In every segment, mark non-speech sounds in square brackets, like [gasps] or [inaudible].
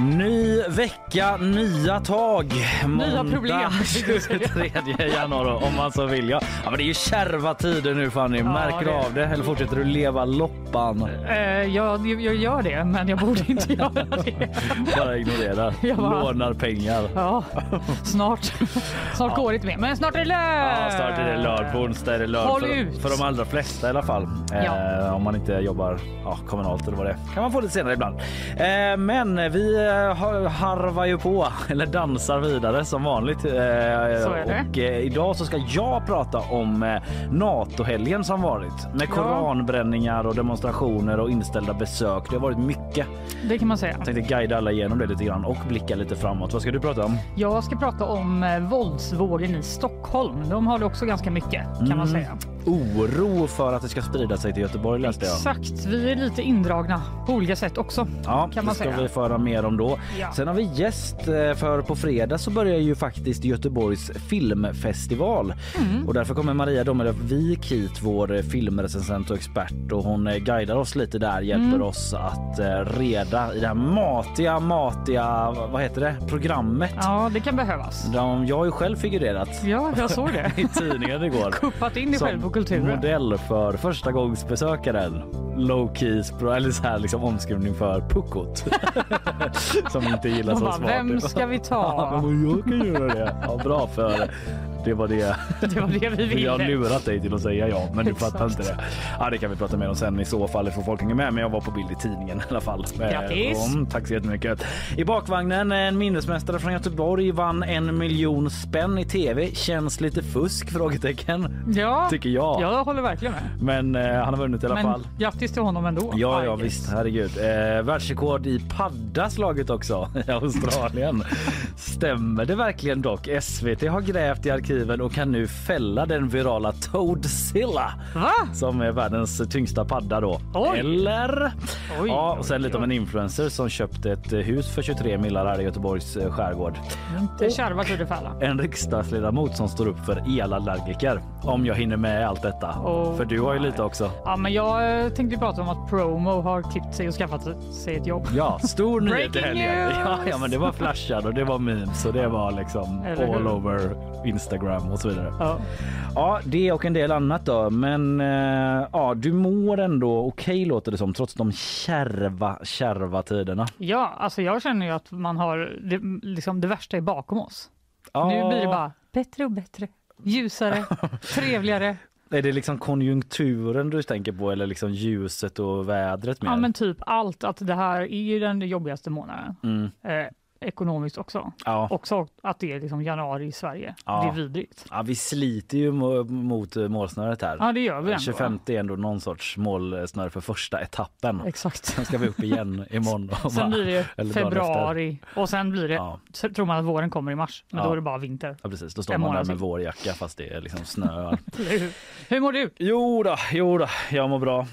Ny vecka, nya tag. Nya problem. [laughs] 23 januari om man så vill. Ja. ja, men det är ju kärva tider nu Fanny. Märker du av det eller fortsätter du leva loppan? Eh, jag, jag gör det, men jag borde inte göra det. [laughs] Bara ignorera. [laughs] Jag bara- Lånar pengar. Ja, snart. Snart går det inte mer, men snart är det lön! Ja, snart är det lördag, på onsdag är det lördag. Håll För, ut. för de allra flesta i alla fall. Eh, om man inte jobbar ja, kommunalt eller vad det är. Kan man få lite senare ibland. Eh, men vi eh, har- harvar ju på, eller dansar vidare som vanligt. Eh. Och eh, idag så ska jag prata om eh, NATO-helgen som varit. Med Ja. koranbränningar och demonstrationer och inställda besök. Det har varit mycket. Det kan man säga. Jag tänkte guida alla igenom det lite grann och blicka lite framåt. Vad ska du prata om? Jag ska prata om eh, våldsvågen i Stockholm. De har det också ganska mycket kan Mm. man säga. Oro för att det ska sprida sig till Göteborg läste jag. Exakt, vi är lite indragna på olika sätt också. Ja, kan man det ska säga. vi föra mer om då. Ja. Sen har vi gäst eh, för på fredag så börjar ju faktiskt Göteborgs filmfestival Mm. och därför kommer Maria Domelöf Wik hit, vår eh, filmrecensent och expert och hon eh, guidar oss lite där, hjälper Mm. oss att reda i det här matiga, matiga, vad heter det, programmet. Ja, det kan behövas. De, jag har ju själv figurerat Ja, jag såg det. [laughs] i tidningen igår. [laughs] Kuppat in dig själv på. Modell för första gångs besökaren. Low keys, eller så här liksom omskrivning för puckot. [laughs] Som inte gillar så smart. vem ska vi [laughs] Ja, ta? men jag kan göra det. Ja, bra för det var det. [laughs] Det var det vi Jag har ville. lurat dig till att säga ja, men du fattar inte det. Ja, det kan vi prata mer om sen i så fall ifall folk hänger med. Men jag var på bild i tidningen i alla fall. Grattis. Mm, tack så jättemycket. I bakvagnen, en minnesmästare från Göteborg vann en miljon spänn i tv. Känns lite fusk? Frågetecken. Ja, Tycker jag. jag håller verkligen med. Men eh, han har vunnit i alla Men fall. grattis till honom ändå. Ja, ja visst, herregud. Eh, världsrekord i padda slaget också [laughs] i Australien. [laughs] Stämmer det verkligen dock? SVT har grävt i arkiven och kan nu fälla den virala Toadzilla Va? som är världens tyngsta padda då. Oj. Eller? Oj, ja, oj, och sen lite om oj. en influencer som köpte ett eh, hus för 23 millar här i Göteborgs eh, skärgård. Inte kärva till det fälla. En riksdagsledamot som står upp för elallergiker. Om jag hinner med allt detta. Oh för du har ju my. lite också. Ja, men jag eh, tänkte prata om att Promo har klippt sig och skaffat sig ett jobb. Ja, stor [laughs] nyhet i helgen. Ja, ja, men det var flashad och det var memes och det var liksom hur? all over Instagram och så vidare. Ja. Ja, det och en del annat då. Men eh, ja, du mår ändå okej låter det som trots de kärva, kärva tiderna. ja, alltså jag känner ju att man har det, liksom det värsta är bakom oss. Ja, Nu blir det bara bättre och bättre, ljusare, [laughs] trevligare. Är det liksom konjunkturen du tänker på eller liksom ljuset och vädret mer? Ja, men typ allt. Att det här är ju den jobbigaste månaden. mm, Eh, ekonomiskt också. ja. Också att det är liksom januari i Sverige. Ja. Det är vidrigt. ja, vi sliter ju mo- mot målsnöret här. Ja, det gör vi ändå. 25 är ändå någon sorts målsnöre för första etappen. Exakt. Sen ska vi upp igen imorgon. och Sen blir det februari och sen blir det, Ja. tror man att våren kommer i mars, men Ja. då är det bara vinter. Ja precis, då står En man där med vårjacka fast det är liksom snö. [laughs] Hur mår du? jo då, jo då, jag mår bra.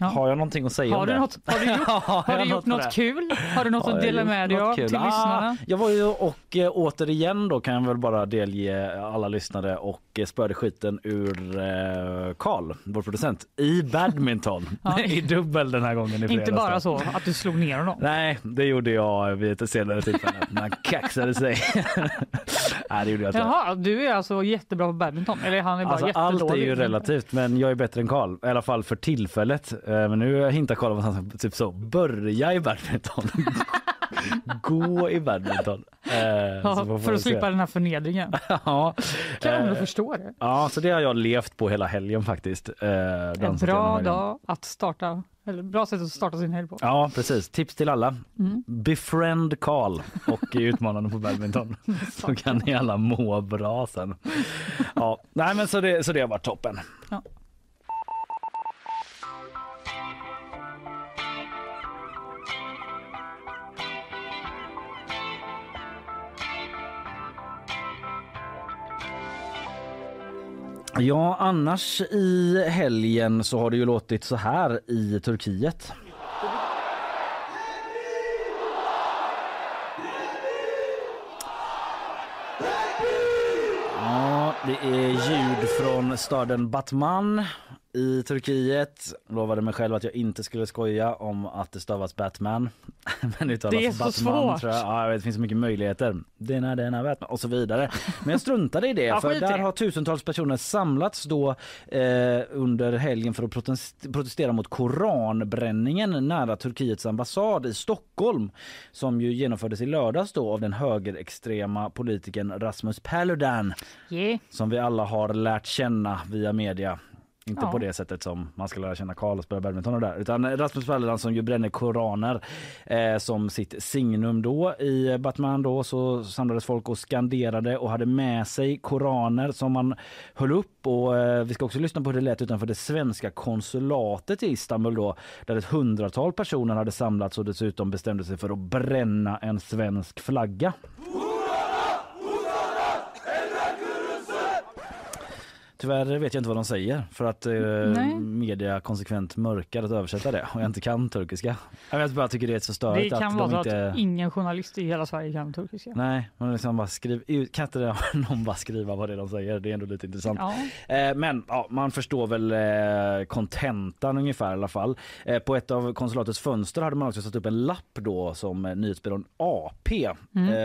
Ja. Har jag någonting att säga Har om du, det? något, har du gjort, [laughs] Har du gjort något det? kul? Har du något Har att dela med dig något av till Ah, lyssnarna? jag var ju och eh, återigen då kan jag väl bara delge alla lyssnare och eh, spöade skiten ur eh, Karl, vår producent, i badminton. [laughs] I dubbel den här gången i fredags. Inte bara så att du slog ner honom. Nej, det gjorde jag vid ett senare tillfälle han kaxade sig. [laughs] Nej, det gjorde jag inte. Jaha, du är alltså jättebra på badminton? Eller han är bara Alltså, allt är ju relativt, men jag är bättre än Karl. I alla fall för tillfället. Eh, Men nu hintar Karl om att han typ så börja i badminton. [laughs] Gå i badminton. Eh, Ja, för att slippa den här förnedringen. [laughs] Ja, Kan eh, ändå förstå det. ja, så det har jag levt på hela helgen faktiskt. Eh, En bra dag att starta, eller bra sätt att starta sin helg på. Ja, precis. Tips till alla. Mm. Befriend Karl och [laughs] utmanande på badminton. så kan ni alla må bra sen. Ja, nej men så det, så det har varit toppen. Ja. Ja, annars i helgen så har det ju låtit så här i Turkiet. Ja, det är ljud från staden Batman i Turkiet. Lovade mig själv att jag inte skulle skoja om att det stavas Batman. [laughs] Men uttalas Det är så Batman svårt. tror jag. Ja, jag vet, det finns så mycket möjligheter. Denna, denna Batman och så vidare. Men jag struntade i det Ja, för där det. har tusentals personer samlats då eh, under helgen för att protest- protestera mot koranbränningen nära Turkiets ambassad i Stockholm som ju genomfördes i lördags då av den högerextrema politikern Rasmus Paludan Yeah. som vi alla har lärt känna via media. Inte Ja. på det sättet som man ska lära känna Karl och spela badminton och där. Utan Rasmus Paludan som ju bränner koraner eh, som sitt signum då. I Batman då så samlades folk och skanderade och hade med sig koraner som man höll upp. Och eh, vi ska också lyssna på hur det lät utanför det svenska konsulatet i Istanbul då. Där ett hundratal personer hade samlats och dessutom bestämde sig för att bränna en svensk flagga. Tyvärr vet jag inte vad de säger för att eh, Nej. media konsekvent mörkar att översätta det och jag inte kan turkiska. Jag bara tycker det är så Det störigt kan att vara de inte... att ingen journalist i hela Sverige kan turkiska. Nej, men liksom bara skriv ut. Kan inte [laughs] någon bara skriva vad det är de säger? Det är ändå lite intressant. Ja. Eh, Men ja, man förstår väl eh, kontentan ungefär i alla fall. Eh, På ett av konsulatets fönster hade man också satt upp en lapp då som eh, nyhetsbyrån AP eh,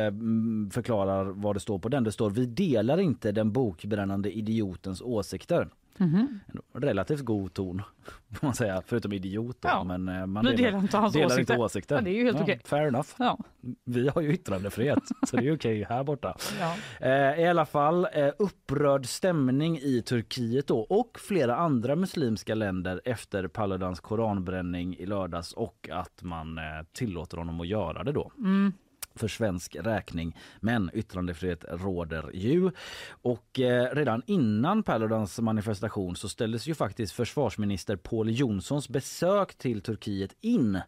mm, förklarar vad det står på den. Det står vi delar inte den bokbrännande idiotens åsikter. En relativt god ton [laughs] får man säga, förutom idiot då. Ja. Men eh, man Vi delar inte hans delar åsikter. inte åsikter. Ja, det är ju helt okej. Fair enough. Ja. Vi har ju yttrandefrihet [laughs] så det är okej här borta. Ja. Eh, I alla fall eh, upprörd stämning i Turkiet då och flera andra muslimska länder efter Paludans koranbränning i lördags och att man eh, tillåter honom att göra det då. För svensk räkning. Men yttrandefrihet råder ju. Och eh, redan innan Paludans manifestation så ställdes ju faktiskt försvarsminister Paul Jonssons besök till Turkiet in.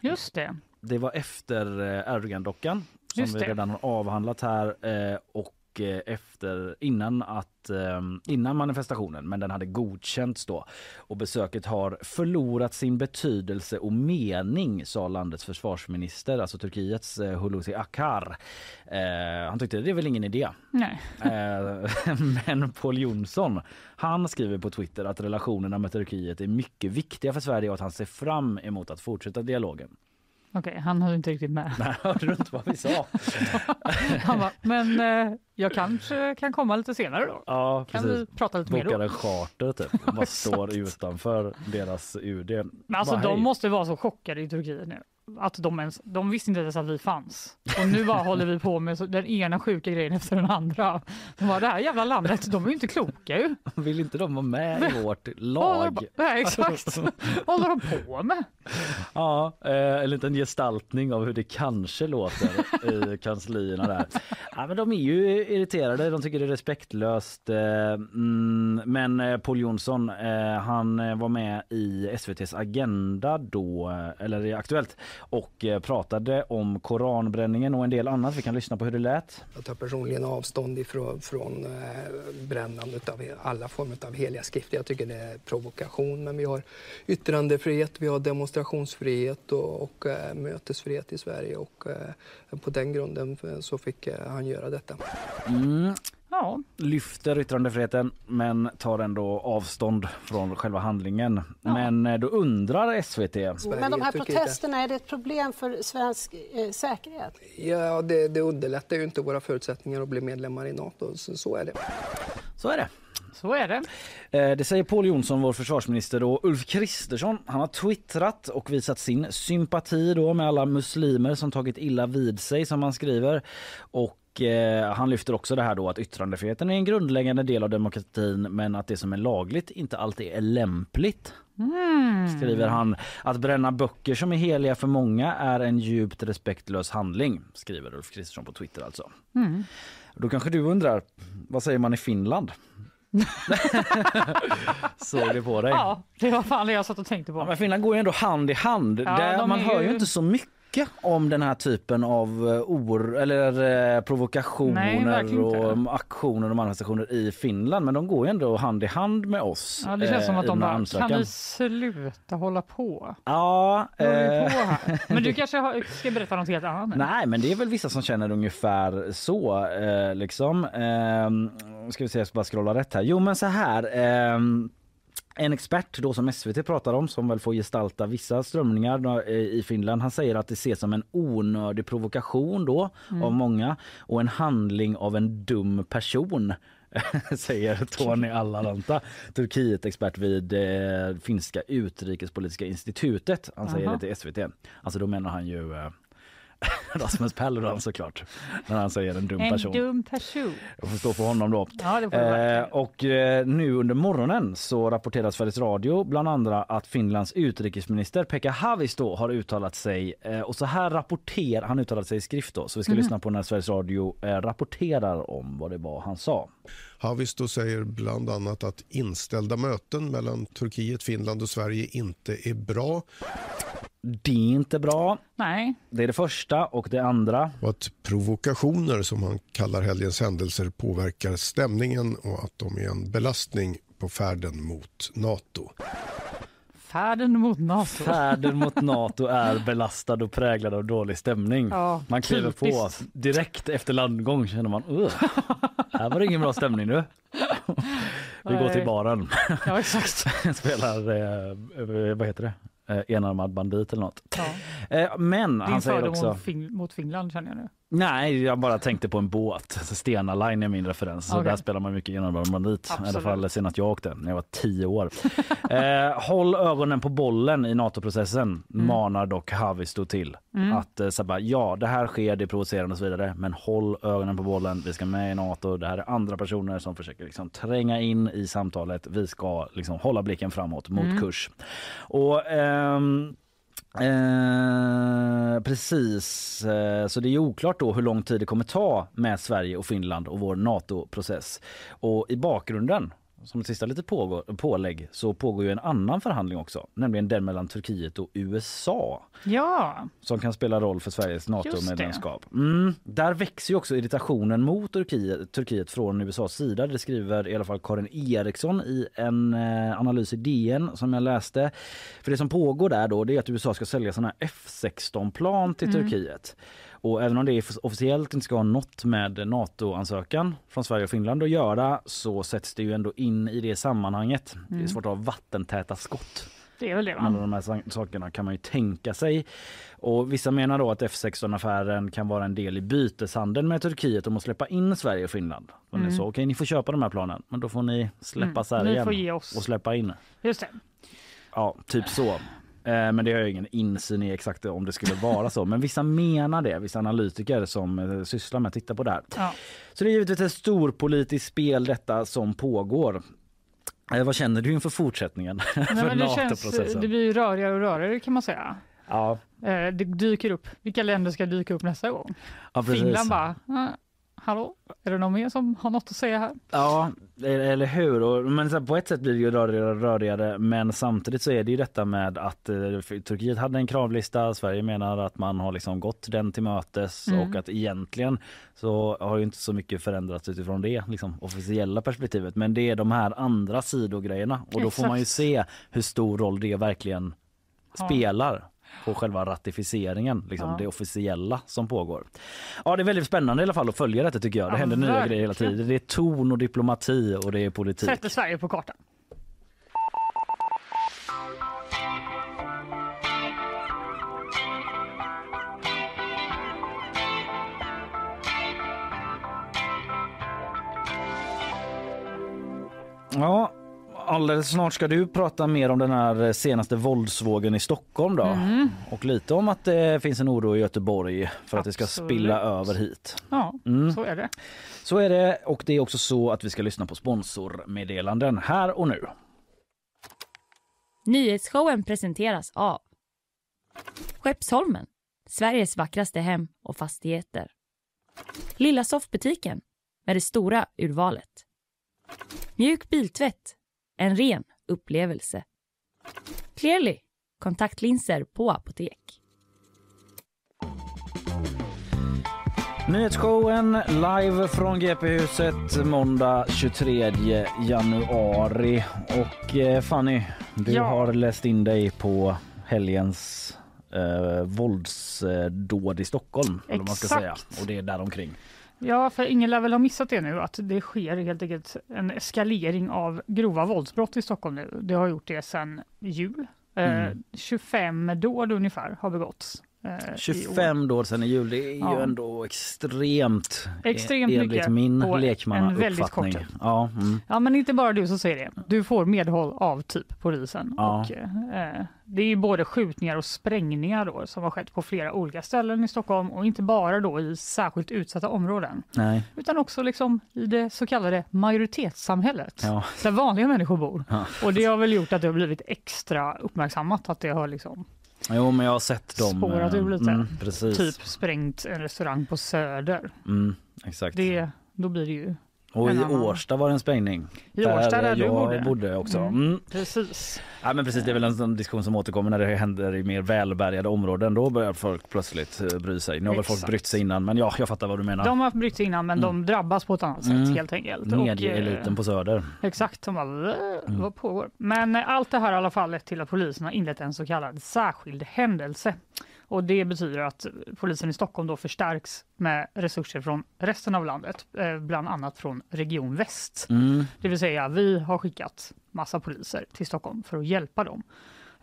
Just det. Det var efter eh, Erdogan-dockan som vi redan har avhandlat här eh, och eh, efter innan att eh, innan manifestationen men den hade godkänts då och besöket har förlorat sin betydelse och mening sa landets försvarsminister alltså Turkiets eh, Hulusi Akar. Eh, han tyckte det är väl ingen idé. Nej. Eh, [laughs] Men Paul Jonsson han skriver på Twitter att relationerna med Turkiet är mycket viktiga för Sverige och att han ser fram emot att fortsätta dialogen. Okej, han höll inte riktigt med. Nej, hörde du inte vad vi sa? [laughs] Han bara, men eh, jag kanske kan komma lite senare då. Ja, Kan precis. vi prata lite mer Bokar då? en charter typ. [laughs] Bara står utanför deras UD. Men alltså Bara, de hej. måste vara så chockade i Turkiet nu. Att de, ens, de visste inte ens att vi fanns. Och nu bara håller vi på med så, den ena sjuka grejen efter den andra. De bara, det här jävla landet, de är ju inte kloka ju. [laughs] Vill inte de vara med i vårt lag? nej, exakt. Vad [laughs] håller de på med? Ja, eh, en liten gestaltning av hur det kanske låter i [laughs] kanslierna där. Ja, men de är ju irriterade, de tycker det är respektlöst. Eh, mm, men eh, Paul Jonsson, han var med i SVTs Agenda då, eller i Aktuellt, och eh, pratade om koranbränningen och en del annat. Vi kan lyssna på hur det lät. Jag tar personligen avstånd ifrån från, eh, brännandet av alla former av heliga skrifter. Jag tycker det är provokation. Men vi har yttrandefrihet, vi har demonstrationsfrihet och, och eh, mötesfrihet i Sverige. Och, på den grunden så fick han göra detta. Mm, Ja, lyfter yttrandefriheten men tar ändå avstånd från själva handlingen. Men eh, då undrar SVT Men de här protesterna, är det ett problem för svensk eh, säkerhet? Ja, det, det underlättar ju inte våra förutsättningar att bli medlemmar i Nato. Så, så är det. så är det. så är det. Eh, Det säger Paul Jonsson, vår försvarsminister. Och Ulf Kristersson han har twittrat och visat sin sympati då med alla muslimer som tagit illa vid sig, som han skriver. Och eh, han lyfter också det här då att yttrandefriheten är en grundläggande del av demokratin men att det som är lagligt inte alltid är lämpligt. Skriver han. Att bränna böcker som är heliga för många är en djupt respektlös handling, skriver Ulf Kristersson på Twitter alltså. Då kanske du undrar, vad säger man i Finland? [laughs] Såg det på dig. Ja, det var fan det jag satt och tänkte Ja, på. men Finland går ju ändå hand i hand. Ja, Där man hör ju- inte så mycket mycket om den här typen av eh, or, eller eh, Nej, provokationer inte. och aktioner och manifestationer i Finland. Men de går ju ändå hand i hand med oss. Ja, det känns som eh, att i de bara, ansökan. kan vi sluta hålla på? Ja, eh, på? [laughs] Men du kanske har, ska berätta något helt annat nu? Nej, men det är väl vissa som känner ungefär så. Eh, liksom. Eh, ska vi se, jag ska bara scrolla rätt här. Jo, men så här. ehm, en expert då som SVT pratar om som väl får gestalta vissa strömningar eh, i Finland. Han säger att det ses som en onödig provokation då av många och en handling av en dum person. [laughs] säger Tony Allaranta, Turkiet-expert vid eh, finska utrikespolitiska institutet. Han säger Aha. det till SVT. Alltså då menar han ju eh, [laughs] [laughs] Rasmus Paludan såklart. När han säger en dum en person. dum person. Jag får stå för honom då. Ja, det får Eh, och eh, nu under morgonen så rapporterar Sveriges Radio bland andra att Finlands utrikesminister Pekka Haavisto har uttalat sig eh, och så här rapporterar han uttalat sig i skrift då så vi ska Mhm. lyssna på när Sveriges Radio eh, rapporterar om vad det var han sa. Havisto säger bland annat att inställda möten mellan Turkiet, Finland och Sverige inte är bra Det är inte bra. Nej, Det är det första och det andra. och att provokationer, som han kallar helgens händelser, påverkar stämningen och att de är en belastning på färden mot Nato. färden mot Nato. Färden mot [laughs] Nato är belastad och präglad av dålig stämning. Ja, Man kliver på typiskt. direkt efter landgång känner man uh, här var det ingen bra stämning nu. Vi går till baren, Ja, exakt. [laughs] spelar eh, vad heter det? Eh, enarmad bandit eller något. Ja. Eh, men Din han säger också, fin- mot Finland känner jag nu. Nej jag bara tänkte på en båt, Stena Line är min referens. Så där spelar man mycket bandit. I alla fall senast jag åkte, när jag var tio år. [laughs] eh, håll ögonen på bollen i NATO-processen, Mm. manar dock Haavisto till. Att eh, så bara, ja det här sker, det är provocerande och så vidare, men håll ögonen på bollen. Vi ska med i NATO, det här är andra personer som försöker liksom tränga in i samtalet. Vi ska liksom hålla blicken framåt mot Mm. kurs. Och ehm, Eh, precis, eh, så det är oklart då hur lång tid det kommer ta med Sverige och Finland och vår NATO-process. Och i bakgrunden, som ett sista pågår, pålägg, så pågår ju en annan förhandling också, nämligen den mellan Turkiet och USA Ja, som kan spela roll för Sveriges NATO-medlemskap. Mm, där växer också irritationen mot Turkiet, Turkiet från USAs sida. Det skriver i alla fall Karin Eriksson i en eh, analys i DN som jag läste. För det som pågår där då det är att USA ska sälja såna här F16-plan till Turkiet. Och även om det officiellt inte ska ha något med NATO-ansökan från Sverige och Finland att göra så sätts det ju ändå in i det sammanhanget. Det är svårt att ha vattentäta skott det är väl det va? de här sa- sakerna kan man ju tänka sig. Och vissa menar då att F16-affären kan vara en del i byteshandeln med Turkiet om att släppa in Sverige och Finland. Och ni sa okej, ni får köpa de här planen, men då får ni släppa Mm, Sverige och släppa in. Just det. Ja, typ så. Eh, Men det har jag ingen insyn i exakt om det skulle vara så. Men vissa menar det, vissa analytiker som eh, sysslar med att titta på det här. Ja. Så det är givetvis ett storpolitiskt spel detta som pågår. Eh, Vad känner du inför fortsättningen? [laughs] Nej, för det, känns, det blir rörigare och rörigare kan man säga. Ja, Det dyker upp. Vilka länder ska dyka upp nästa gång? ja. Finland bara, "Ah, hallå, är det någon mer som har något att säga här? Ja, eller hur? Och, men så här, på ett sätt blir det ju rörigare rörigare men samtidigt så är det ju detta med att eh, Turkiet hade en kravlista. Sverige menar att man har liksom gått den till mötes Mm. och att egentligen så har ju inte så mycket förändrats utifrån det liksom, officiella perspektivet. Men det är de här andra sidogrejerna och då får man ju Exakt. se hur stor roll det verkligen Ja. spelar på själva ratificeringen, liksom Ja. det officiella som pågår. Ja, det är väldigt spännande i alla fall att följa detta tycker jag. Det Ja, händer nya grejer hela tiden. Det är ton och diplomati och det är politik. Sätter Sverige på kartan. Ja, alldeles snart ska du prata mer om den här senaste våldsvågen i Stockholm då. Mm. Och lite om att det finns en oro i Göteborg för att det ska spilla över hit. Ja, Mm. så är det. Så är det och det är också så att vi ska lyssna på sponsormeddelanden här och nu. Nyhetsshowen presenteras av Skeppsholmen, Sveriges vackraste hem och fastigheter. Lilla soffbutiken med det stora urvalet. Mjuk biltvätt, en ren upplevelse. Clearly, kontaktlinser på apotek. Nyhetsshowen live från GP-huset måndag 23 januari. Och eh, Fanny, du Ja. har läst in dig på helgens eh, våldsdåd i Stockholm. Eller vad man ska säga. Exakt. Och det är däromkring. Ja, för ingen lär väl ha missat det nu att det sker helt enkelt en eskalering av grova våldsbrott i Stockholm nu. Det har gjort det sedan jul. Mm. Eh, 25 dåd ungefär har begåtts. Eh, i år. 25 år sedan i jul, det är ju Ja. ändå extremt. Extremt enligt min på en väldigt lekmannauppfattning. kort tid. Ja, mm. Ja, men inte bara du som säger det. Du får medhåll av typ polisen. Ja. Och, eh, det är ju både skjutningar och sprängningar då, som har skett på flera olika ställen i Stockholm och inte bara då i särskilt utsatta områden Nej. utan också liksom i det så kallade majoritetssamhället Ja. där vanliga människor bor. Ja. Och det har väl gjort att det har blivit extra uppmärksammat att det har liksom Jo, men jag har sett dem. Spårat eh, ur lite. Mm, precis. typ sprängt en restaurang på Söder. Mm, exakt. Det, då blir det ju Och i Årsta var det en sprängning. i Årsta där du jag bodde. också. Mm. Mm. Precis. Ja, men precis, det är väl en sån diskussion som återkommer när det händer i mer välbärgade områden. Då börjar folk plötsligt eh, bry sig. Nu har väl folk brytt sig innan men ja, jag fattar vad du menar. De har brytt sig innan men de drabbas på ett annat sätt Mm. helt enkelt. Medieeliten eh, på Söder. Exakt, de bara, "Vä? Mm. vad pågår? Men eh, allt det här har i alla fall lett till att polisen har inlett en så kallad särskild händelse. Och det betyder att polisen i Stockholm då förstärks med resurser från resten av landet, eh, bland annat från Region Väst. Mm. Det vill säga, vi har skickat massa poliser till Stockholm för att hjälpa dem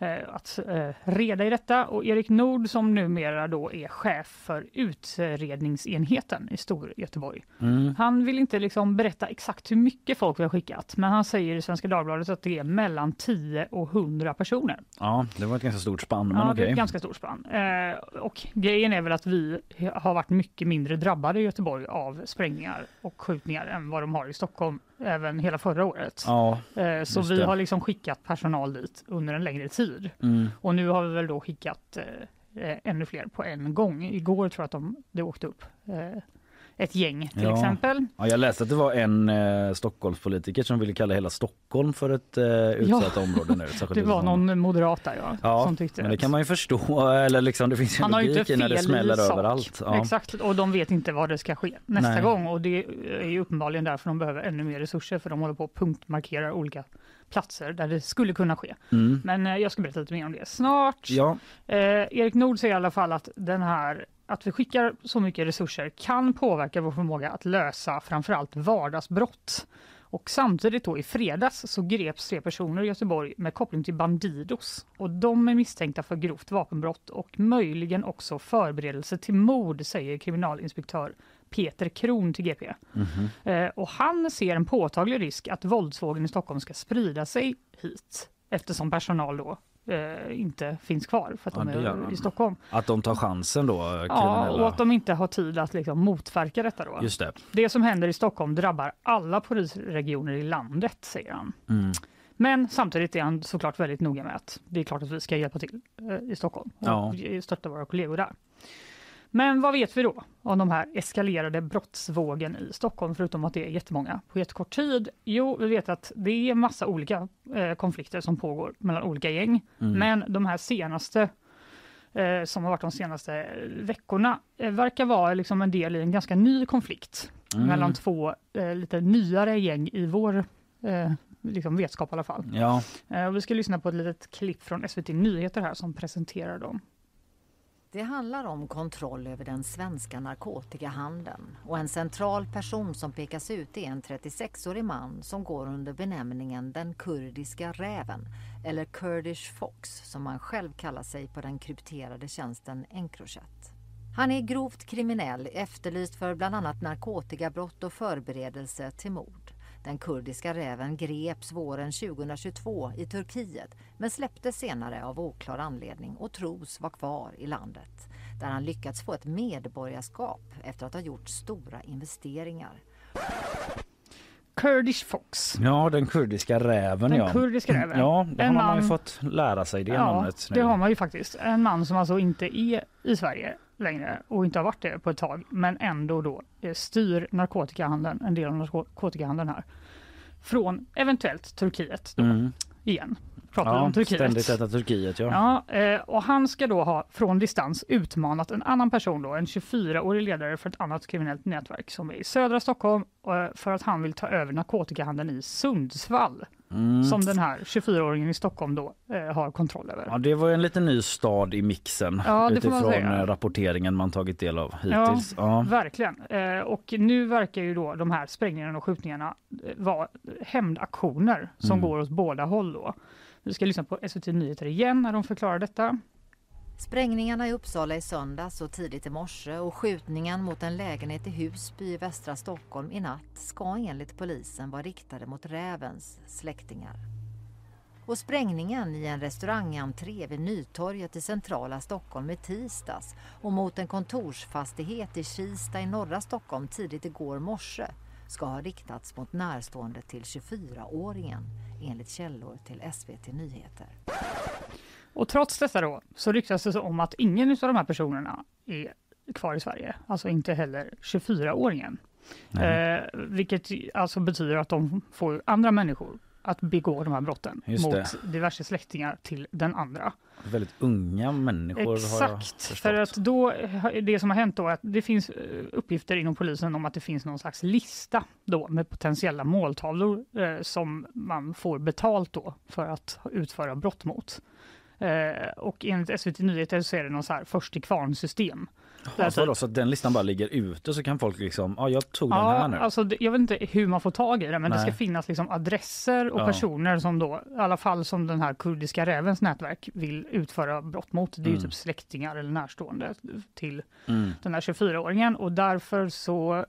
att eh, reda i detta. Och Erik Nord som numera då är chef för utredningsenheten i Stor Göteborg. Mm. Han vill inte liksom berätta exakt hur mycket folk vi har skickat, men han säger i Svenska Dagbladet att det är mellan 10 och 100 personer. Ja, det var ett ganska stort spann men ja, det är ett ganska stort spann. Eh, och grejen är väl att vi har varit mycket mindre drabbade i Göteborg av sprängningar och skjutningar än vad de har i Stockholm även hela förra året. Ja, Eh, så vi det. har liksom skickat personal dit under en längre tid. mm. Och nu har vi väl då skickat eh, eh, ännu fler på en gång. Igår tror jag att de, det åkte upp ett gäng till Ja. exempel. ja, jag läste att det var en eh, Stockholmspolitiker som ville kalla hela Stockholm för ett eh, utsatt område nu. särskilt [laughs] Det var område. någon moderat där ja, Ja, som tyckte men det att- kan man ju förstå. [laughs] Eller liksom, det finns ju Han har ju inte när det fel smäller sak. överallt. Ja. Exakt, och de vet inte vad det ska ske nästa Nej. gång. Och det är ju uppenbarligen därför de behöver ännu mer resurser för de håller på att punktmarkera olika platser där det skulle kunna ske. Mm. Men eh, jag ska berätta lite mer om det snart. Ja, Eh, Erik Nord säger i alla fall att den här att vi skickar så mycket resurser kan påverka vår förmåga att lösa framförallt vardagsbrott. Och samtidigt då i fredags så greps tre personer i Göteborg med koppling till Bandidos. Och de är misstänkta för grovt vapenbrott och möjligen också förberedelse till mord, säger kriminalinspektör Peter Kron till GP. Eh, och han ser en påtaglig risk att våldsvågen i Stockholm ska sprida sig hit eftersom personal då eh, inte finns kvar för att Ja, de är i Stockholm. att de tar chansen då, Ja, kriminella. och att de inte har tid att liksom motverka detta då. Just det. Det som händer i Stockholm drabbar alla polisregioner i landet, säger han. Mm. Men samtidigt är han såklart väldigt noga med att det är klart att vi ska hjälpa till eh, i Stockholm och Ja. stötta våra kollegor där. Men vad vet vi då om de här eskalerade brottsvågen i Stockholm, förutom att det är jättemånga på jättekort tid? Jo, vi vet att det är massa olika eh, konflikter som pågår mellan olika gäng. Mm. Men de här senaste, eh, som har varit de senaste veckorna, eh, verkar vara liksom en del i en ganska ny konflikt Mm. mellan två eh, lite nyare gäng i vår eh, liksom vetskap i alla fall. Ja, Eh, och vi ska lyssna på ett litet klipp från SVT Nyheter här som presenterar dem. Det handlar om kontroll över den svenska narkotikahandeln och en central person som pekas ut är en 36-årig man som går under benämningen den kurdiska räven eller Kurdish Fox som han själv kallar sig på den krypterade tjänsten Encrochat. Han är grovt kriminell, efterlyst för bland annat narkotikabrott och förberedelse till mord. Den kurdiska räven greps våren 2022 i Turkiet men släpptes senare av oklar anledning och tros vara kvar i landet där han lyckats få ett medborgarskap efter att ha gjort stora investeringar. Kurdish Fox. ja den kurdiska räven Den ja. kurdiska räven. Ja, det har En man ju man- fått lära sig det Ja, namnet nu. det har man ju faktiskt. En man som alltså inte är i Sverige längre och inte har varit det på ett tag, men ändå då eh, styr narkotikahandeln, en del av narkotikahandeln här, från eventuellt Turkiet då, Mm. igen. pratar vi om Turkiet. Ständigt detta Turkiet, ja. Ja, eh, och han ska då ha från distans utmanat en annan person, då, en 24-årig ledare för ett annat kriminellt nätverk som är i södra Stockholm eh, för att han vill ta över narkotikahandeln i Sundsvall. Mm. Som den här 24-åringen i Stockholm då eh, har kontroll över. Ja, det var en liten ny stad i mixen Ja, man utifrån säga. eh, rapporteringen man tagit del av hittills. Ja. Verkligen. Eh, och nu verkar ju då de här sprängningarna och skjutningarna eh, vara hämndaktioner som Mm. går åt båda håll. Då. Vi ska lyssna på SVT Nyheter igen när de förklarar detta. Sprängningarna i Uppsala i söndags och tidigt i morse och skjutningen mot en lägenhet i Husby i västra Stockholm i natt ska enligt polisen vara riktade mot rävens släktingar. Och sprängningen i en restaurangentré vid Nytorget i centrala Stockholm i tisdags och mot en kontorsfastighet i Kista i norra Stockholm tidigt igår morse ska ha riktats mot närstående till 24-åringen enligt källor till SVT Nyheter. Och trots detta då så ryktas det om att ingen av de här personerna är kvar i Sverige. Alltså inte heller 24-åringen. Nej. Eh, vilket alltså betyder att de får andra människor att begå de här brotten Just mot det. diverse släktingar till den andra. Väldigt unga människor Exakt, för att då, det som har hänt då är att det finns eh, uppgifter inom polisen om att det finns någon slags lista då med potentiella måltavlor eh, som man får betalt då för att utföra brott mot. Eh, och enligt SVT Nyheter så är det någon så här först till kvarn-system. Ja, så, då, så att den listan bara ligger ute så kan folk liksom, ja jag tog den här nu. alltså, det- jag vet inte hur man får tag i det, men det Nej. ska finnas liksom adresser och Ja. personer som då, i alla fall som den här kurdiska rävens nätverk vill utföra brott mot. Det är Mm. typ släktingar eller närstående till Mm. den här 24-åringen och därför så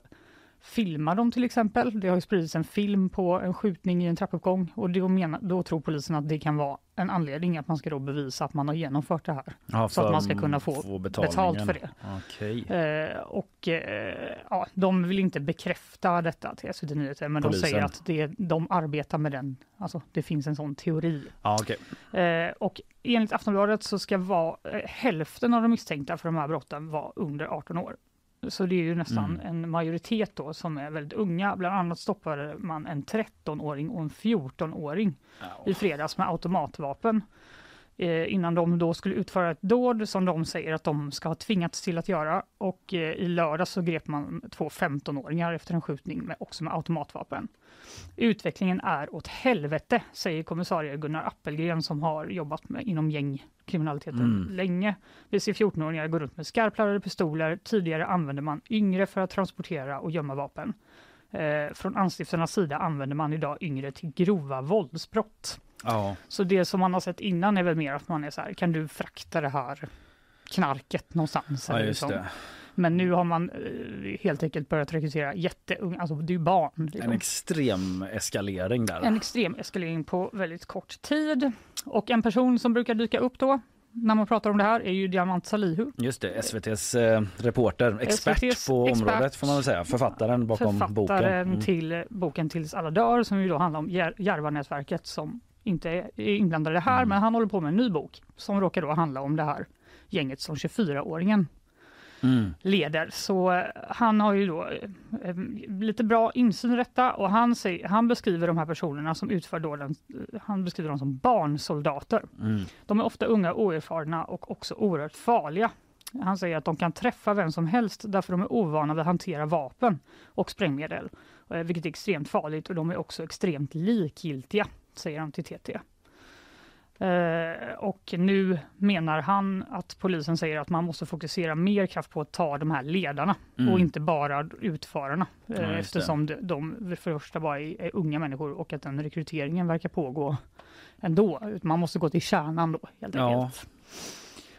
filmar de till exempel. Det har ju spridits en film på en skjutning i en trappuppgång och då, menar, då tror polisen att det kan vara en anledning att man ska då bevisa att man har genomfört det här. Ja, så att man ska kunna få betalningen. betalt för det. Okej. Eh, och eh, ja, de vill inte bekräfta detta till SVT Nyheter, men Polisen. de säger att det, de arbetar med den. Alltså, det finns en sån teori. Ja, okej. Eh, och enligt Aftonbladet så ska vara, eh, hälften av de misstänkta för de här brotten vara under 18 år. Så det är ju nästan Mm. en majoritet då som är väldigt unga. Bland annat stoppade man en 13-åring och en 14-åring i fredags med automatvapen. Eh, innan de då skulle utföra ett dåd som de säger att de ska ha tvingats till att göra. Och eh, i lördag så grep man två 15-åringar efter en skjutning med, också med automatvapen. Utvecklingen är åt helvete, säger kommissarie Gunnar Appelgren som har jobbat med, inom gängkriminaliteten Mm. länge. Vi ser 14-åringar gå runt med skarpladdade pistoler. Tidigare använde man yngre för att transportera och gömma vapen. Eh, från anstiftarnas sida använder man idag yngre till grova våldsbrott. Ja, Så det som man har sett innan är väl mer att man är så här, kan du frakta det här knarket någonstans? ja just liksom. det. Men nu har man eh, helt enkelt börjat rekrytera jätteunga, alltså det är barn. liksom. En extrem eskalering där. En extrem eskalering på väldigt kort tid. Och en person som brukar dyka upp då när man pratar om det här är ju Diamant Salihu. Just det, SVTs eh, reporter, expert SVTs på expert. området får man säga. Författaren bakom boken. Författaren Mm. till boken Tills alla dör som ju då handlar om Jär- Järvanätverket som inte är inblandade här Mm. men han håller på med en ny bok som råkar då handla om det här gänget som 24-åringen Mm. leder. Så eh, han har ju då eh, eh, lite bra insyn i detta och han, säger, han beskriver de här personerna som utför dåden, han beskriver dem som barnsoldater. Mm. De är ofta unga, oerfarna och också oerhört farliga. Han säger att de kan träffa vem som helst därför de är ovana vid att hantera vapen och sprängmedel, vilket är extremt farligt och de är också extremt likgiltiga, säger han till TT. Eh, och nu menar han att polisen säger att man måste fokusera mer kraft på att ta de här ledarna Mm. och inte bara utförarna. Ja, Eh, det. eftersom de, de för det första bara är, är unga människor och att den rekryteringen verkar pågå ändå. Man måste gå till kärnan då helt Ja, enkelt.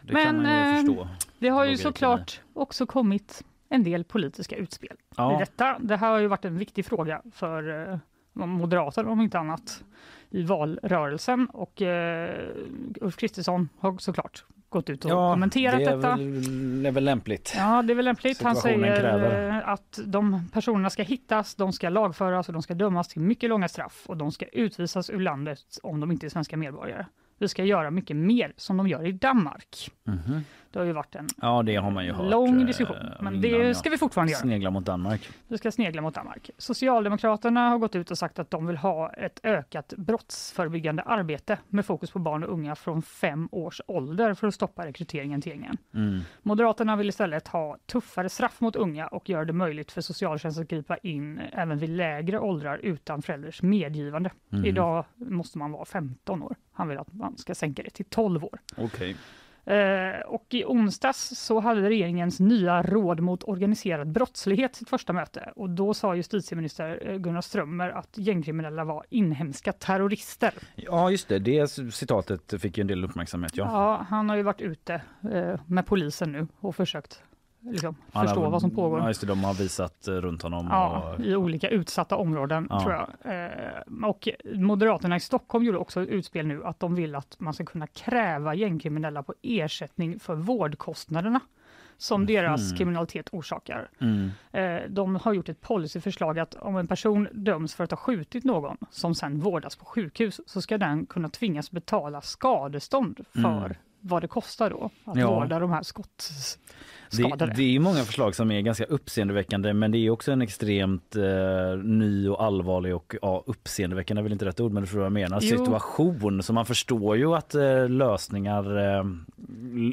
Det Men, kan man ju eh. Det har ju såklart också kommit en del politiska utspel Ja, detta. Det här har ju varit en viktig fråga för eh, Moderaterna om inte annat i valrörelsen och eh, Ulf Kristersson har såklart gått ut och ja kommenterat det detta. väl, är väl lämpligt. Ja, det är väl lämpligt. Han säger kräver. eh, att de personerna ska hittas, de ska lagföras och de ska dömas till mycket långa straff och de ska utvisas ur landet om de inte är svenska medborgare. Vi ska göra mycket mer som de gör i Danmark. Mhm. Det har ju varit en Ja, det har man ju hört. lång eh, diskussion, men det ja. ska vi fortfarande göra. Snegla mot Danmark. Vi ska snegla mot Danmark. Socialdemokraterna har gått ut och sagt att de vill ha ett ökat brottsförebyggande arbete med fokus på barn och unga från fem års ålder för att stoppa rekryteringen till gängen. Mm. Moderaterna vill istället ha tuffare straff mot unga och göra det möjligt för socialtjänsten att gripa in även vid lägre åldrar utan förälders medgivande. Mhm. Idag måste man vara 15 år. Han vill att man ska sänka det till 12 år. Okej. Eh, och i onsdags så hade regeringens nya råd mot organiserad brottslighet sitt första möte och då sa justitieminister eh, Gunnar Strömmer att gängkriminella var inhemska terrorister. Ja, just det. Det citatet fick en del uppmärksamhet. Ja. Ja, han har ju varit ute eh, med polisen nu och försökt liksom, förstå har- vad som pågår. Ja, just det. De har visat eh, runt honom. Ja, och... i olika utsatta områden Ja. tror jag. Eh, och Moderaterna i Stockholm gjorde också ett utspel nu att de vill att man ska kunna kräva gängkriminella på ersättning för vårdkostnaderna som deras Mhm. kriminalitet orsakar. Mm. Eh, de har gjort ett policyförslag att om en person döms för att ha skjutit någon som sen vårdas på sjukhus så ska den kunna tvingas betala skadestånd för Mm. Vad det kostar då att Ja. vårda de här Det, skottskadade. det är många förslag som är ganska uppseendeväckande men det är också en extremt eh, ny och allvarlig och ja, uppseendeväckande är väl inte rätt ord men du förstår vad jag menar. Jo. Situation. Så man förstår ju att eh, lösningar eh,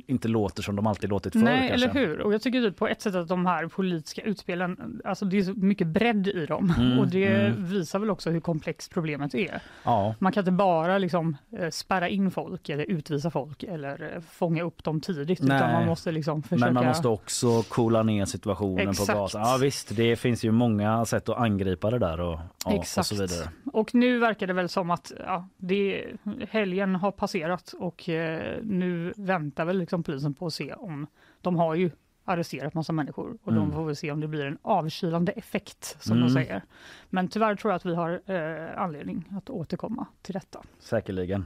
inte låter som de alltid låtit förr Nej, kanske. eller hur? Och jag tycker typ på ett sätt att de här politiska utspelen, alltså det är så mycket bredd i dem Mm, och det mm. visar väl också hur komplext problemet är. Ja. Man kan inte bara liksom eh, spärra in folk eller utvisa folk eller fånga upp dem tidigt utan Nej. man måste liksom försöka Men man måste också coola ner situationen Exakt. på gatan. Ja visst, det finns ju många sätt att angripa det där och, ja, och Exakt. så vidare. Och nu verkar det väl som att ja, det, helgen har passerat och eh, nu väntar väl liksom polisen på att se om de har ju arresterat massa människor och Mm. de får väl se om det blir en avkylande effekt som Mm. de säger. Men tyvärr tror jag att vi har eh, anledning att återkomma till detta. Säkerligen.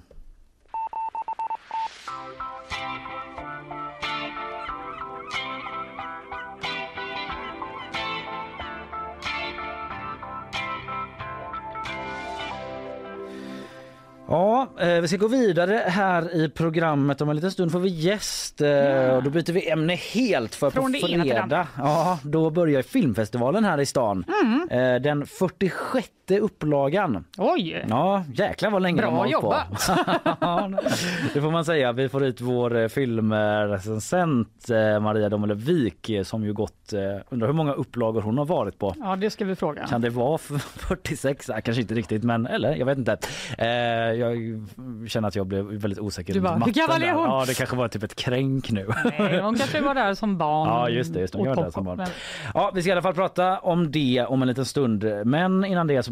Ja, eh, vi ska gå vidare här i programmet. Om en liten stund får vi gäst. Eh, och då byter vi ämne helt för Från på fredag. Ja, då börjar filmfestivalen här i stan. Mm. Eh, den 46 upplagan. Oj! Ja, jäklar vad länge Bra de har jobbat. [laughs] Det får man säga. Vi får ut vår eh, filmrecensent eh, Maria Domelevik eh, som ju gått, undrar hur många upplagor hon har varit på. Ja, det ska vi fråga. Kan det vara f- [laughs] 46? Nej, kanske inte riktigt, men eller jag vet inte. Jag känner att jag blev väldigt osäker Du bara, hur gammal är hon? Ja, det kanske var typ ett kränk nu. Nej, hon kanske var där som barn. Ja, just det, just det. Hon var där som barn. Ja, vi ska i alla fall prata om det om en liten stund. Men innan det så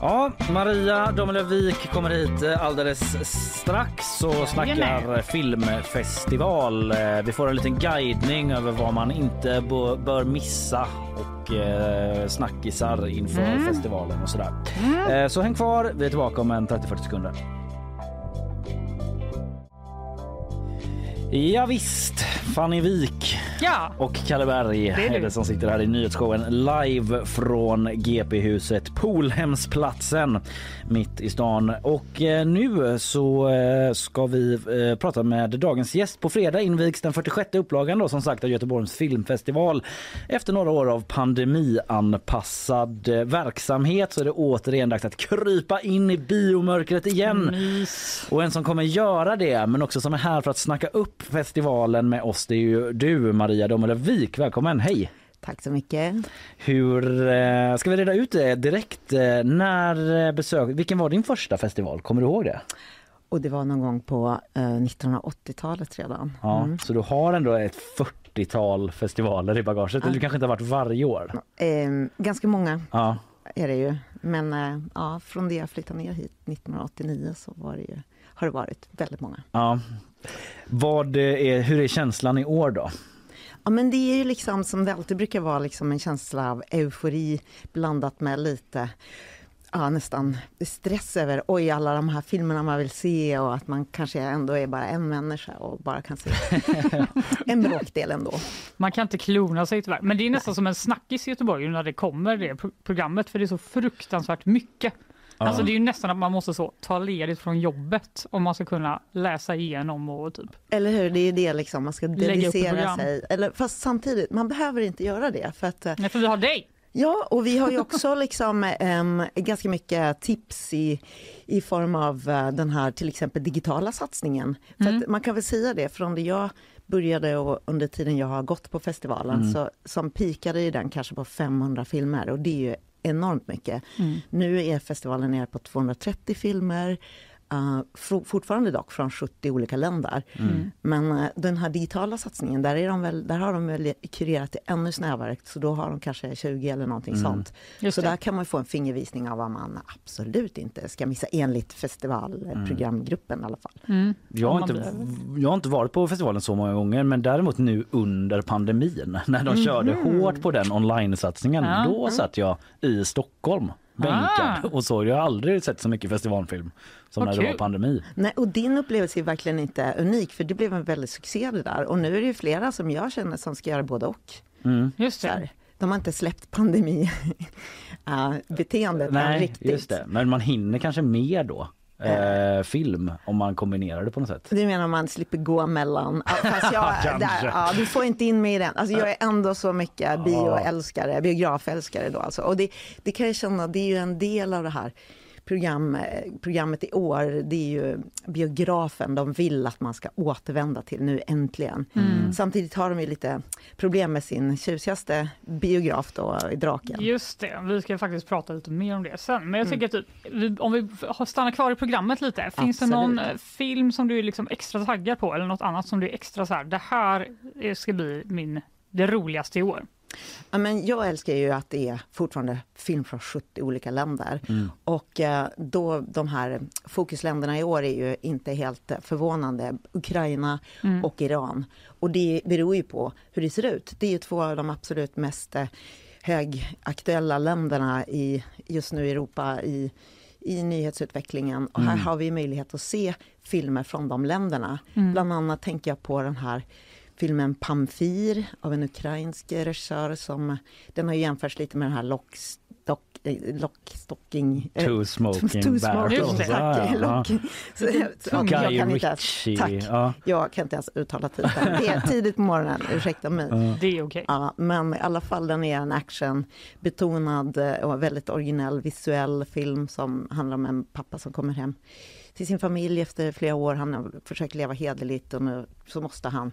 Ja, Maria Domelevik kommer hit eh, alldeles strax och snackar filmfestival. Eh, Vi får en liten guidning över vad man inte bör missa och eh, snackisar inför Mm. festivalen och sådär. Eh, Så häng kvar, vi är tillbaka om en 30-40 sekunder. Ja, visst, Fanny Wik Ja, och Kalle Berg är du. är det som sitter här i nyhetsshowen live från GP-huset Polhemsplatsen mitt i stan. Och eh, nu så eh, ska vi eh, prata med dagens gäst. På fredag invigs den 46 upplagan då, som sagt av Göteborgs filmfestival. Efter några år av pandemianpassad eh, verksamhet så är det återigen dags att krypa in i biomörkret igen. mys. Och en som kommer göra det, men också som är här för att snacka upp festivalen med oss, det är ju du Maria Domelevik. Välkommen, hej! Tack så mycket. Hur, eh, ska vi reda ut det direkt? Eh, när eh, besök, vilken var din första festival? Kommer du ihåg det? Och det var någon gång på eh, 1980-talet redan. Ja, Mm. Så du har ändå ett 40-tal festivaler i bagaget, eller du kanske inte har varit varje år? Eh, ganska många Ja, är det ju. Men eh, ja, från det jag flyttade ner hit 1989 så var det ju, har det varit väldigt många. ja. Vad är, hur är känslan i år då? Ja, men det är ju liksom som det alltid brukar vara, liksom en känsla av eufori blandat med lite ja, nästan stress över oj, alla de här filmerna man vill se och att man kanske ändå är bara en människa och bara kan se [laughs] en bråkdel ändå. Man kan inte klona sig tyvärr. Men det är nästan som en snackis i Göteborg när det kommer det pro- programmet för det är så fruktansvärt mycket. Alltså det är ju nästan att man måste så ta ledigt från jobbet om man ska kunna läsa igenom och typ. Eller hur, det är ju det liksom, man ska dedicera sig. Eller, fast samtidigt, man behöver inte göra det för att eh, Nej, för vi har dig! Ja, och vi har ju också [laughs] liksom, em, ganska mycket tips i, i form av eh, den här till exempel digitala satsningen. Mm. man kan väl säga det, från det jag började och under tiden jag har gått på festivalen så som pikade ju den kanske på 500 filmer och det är ju enormt mycket. Mm. Nu är festivalen nere på 230 filmer. Uh, for, fortfarande dock från 70 olika länder. Mm. Men eh, den här digitala satsningen, där, är de väl, där har de väl kurerat det ännu snävare, så då har de kanske 20 eller någonting sånt. Just så det. där kan man få en fingervisning av vad man absolut inte ska missa enligt festivalprogramgruppen i alla fall. Mm. Jag har, inte, jag har inte varit på festivalen så många gånger men däremot nu under pandemin [laughs] när de körde hårt på den online-satsningen. Ja. Då satt jag i Stockholm bänkad Ah. och så. Jag har aldrig sett så mycket festivalfilm som Vad när det var pandemi. Nej, och din upplevelse är verkligen inte unik, för det blev en väldig succé det där. Och nu är det ju flera som jag känner som ska göra både och. Mm. Just det. de har inte släppt pandemi-beteendet [laughs] än Nej, riktigt. just det. Men man hinner kanske mer då. Eh, film om man kombinerar det på något sätt. Du menar om man slipper gå mellan... Fast jag, [laughs] där, ja, du får inte in mig i den. Alltså jag är ändå så mycket bioälskare, biografälskare då alltså. Och det, det kan jag känna, det är ju en del av det här program, eh, programmet i år. Det är ju biografen de vill att man ska återvända till nu äntligen. Samtidigt har de ju lite problem med sin tjusigaste biograf då, i Draken. Just det, vi ska faktiskt prata lite mer om det sen. Men jag tycker typ, vi- om vi har- stannar kvar i programmet lite. Finns det någon Absolut. eh, film som du är liksom extra taggad på eller något annat som du är extra så här, det här eh, ska bli min, det roligaste i år? Ja, men jag älskar ju att det är fortfarande film från 70 olika länder. Och eh, då de här fokusländerna i år är ju inte helt förvånande. Ukraina och Iran. Och det beror ju på hur det ser ut. Det är ju två av de absolut mest eh, högaktuella länderna i, just nu i Europa i, i nyhetsutvecklingen. Och här har vi möjlighet att se filmer från de länderna. Bland annat tänker jag på den här filmen Pamfir av en ukrainsk regissör som den har ju jämförts lite med den här Lockstock, eh, Lockstocking... eh, Two smoking Two barrels. Tack, Ja, jag kan inte ens, Ritchie. tack. Ja. Jag kan inte ens uttala titeln. Det är tidigt på morgonen, ursäkta mig. Det är okej. Ja, men i alla fall den är en actionbetonad eh, och väldigt originell visuell film som handlar om en pappa som kommer hem till sin familj efter flera år. Han har försökt leva hederligt och nu så måste han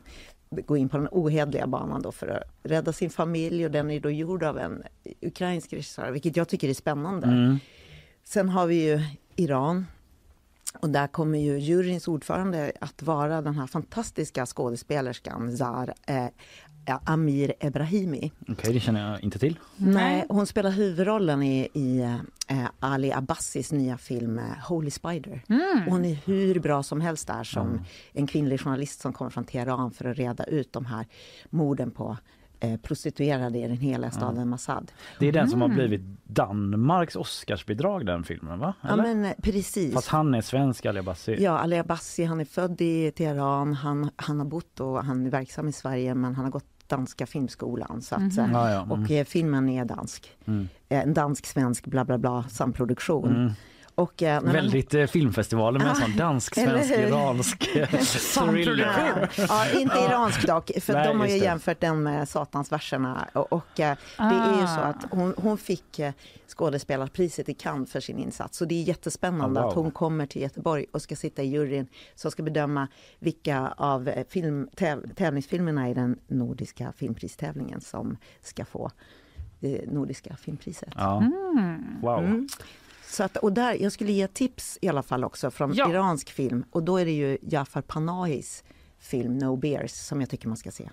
gå in på den ohederliga banan då för att rädda sin familj och den är då gjord av en ukrainsk regissör, vilket jag tycker är spännande. Mm. Sen har vi ju Iran. Och där kommer ju juryns ordförande att vara den här fantastiska skådespelerskan Zar eh, Amir Ebrahimi. Okej, det känner jag inte till. Nej, hon spelar huvudrollen i, i eh, Ali Abbassis nya film eh, Holy Spider. Och hon är hur bra som helst där som en kvinnlig journalist som kommer från Teheran för att reda ut de här morden på eh, prostituerade i den heliga staden Masad. Det är den som har blivit Danmarks Oscarsbidrag den filmen va? Ja, Eller? men eh, precis. Fast han är svensk Ali Abassi. Ja, Ali Abbasi, han är född i Teheran, han, han har bott och han är verksam i Sverige men han har gått danska filmskolan. Så att, ja, mm. Och eh, filmen är dansk. Mm. Eh, En dansk-svensk bla bla bla samproduktion. Mm. Och, eh, Väldigt eh, filmfestivalen med en sån dansk, svensk, iransk [laughs] thriller. Ja, inte iransk dock, för Nej, de har ju jämfört den med Satansverserna. Och, och eh, det är ju så Ah. att hon, hon fick eh, skådespelarpriset i Cannes för sin insats. Så det är jättespännande Ah, wow. att hon kommer till Göteborg och ska sitta i juryn som ska bedöma vilka av eh, film, täv, tävlingsfilmerna i den nordiska filmpristävlingen som ska få det nordiska filmpriset. Ja. Wow. Mm. Så att, och där, jag skulle ge tips i alla fall också från Ja. iransk film och då är det ju Jafar Panahis film No Beers som jag tycker man ska se.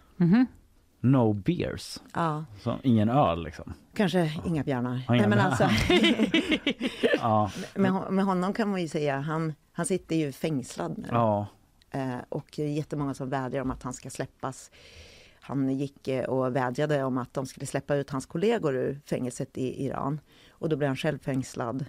No beers. Ja, Så, ingen öl liksom. kanske inga björnar. Ja, inga Nej, men alltså, [laughs] Ja. med, med honom kan man ju säga, han, han sitter ju fängslad nu ja. eh, och det är jättemånga som vädjar om att han ska släppas. han gick eh, och vädjade om att de skulle släppa ut hans kollegor ur fängelset i Iran. Och då blev han själv fängslad.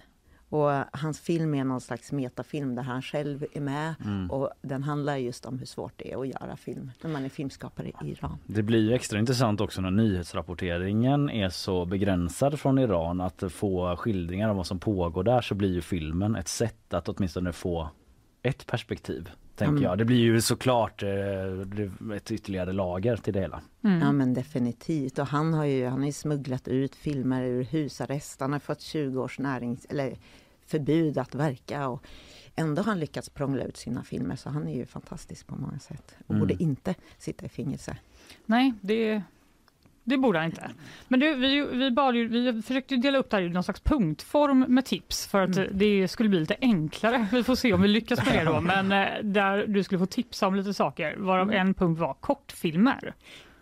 Och hans film är någon slags metafilm där han själv är med Mm. och den handlar just om hur svårt det är att göra film när man är filmskapare i Iran. Det blir ju extra intressant också när nyhetsrapporteringen är så begränsad från Iran att få skildringar om vad som pågår där så blir ju filmen ett sätt att åtminstone få ett perspektiv. Tänker Mm. jag. Det blir ju såklart eh, ett ytterligare lager till det hela. Mm. Ja men definitivt. Och han har ju, han har ju smugglat ut filmer ur husarrest. Han har fått 20 års närings, eller förbud att verka. Och ändå har han lyckats prångla ut sina filmer. Så han är ju fantastisk på många sätt. Och Mm. borde inte sitta i fängelse. Nej, det, det borde han inte. Men du, vi, vi, bad ju, vi försökte ju dela upp det här i någon slags punktform med tips för att det skulle bli lite enklare. Vi får se om vi lyckas med det då. [laughs] Men eh, där du skulle få tipsa om lite saker, varav en punkt var kortfilmer.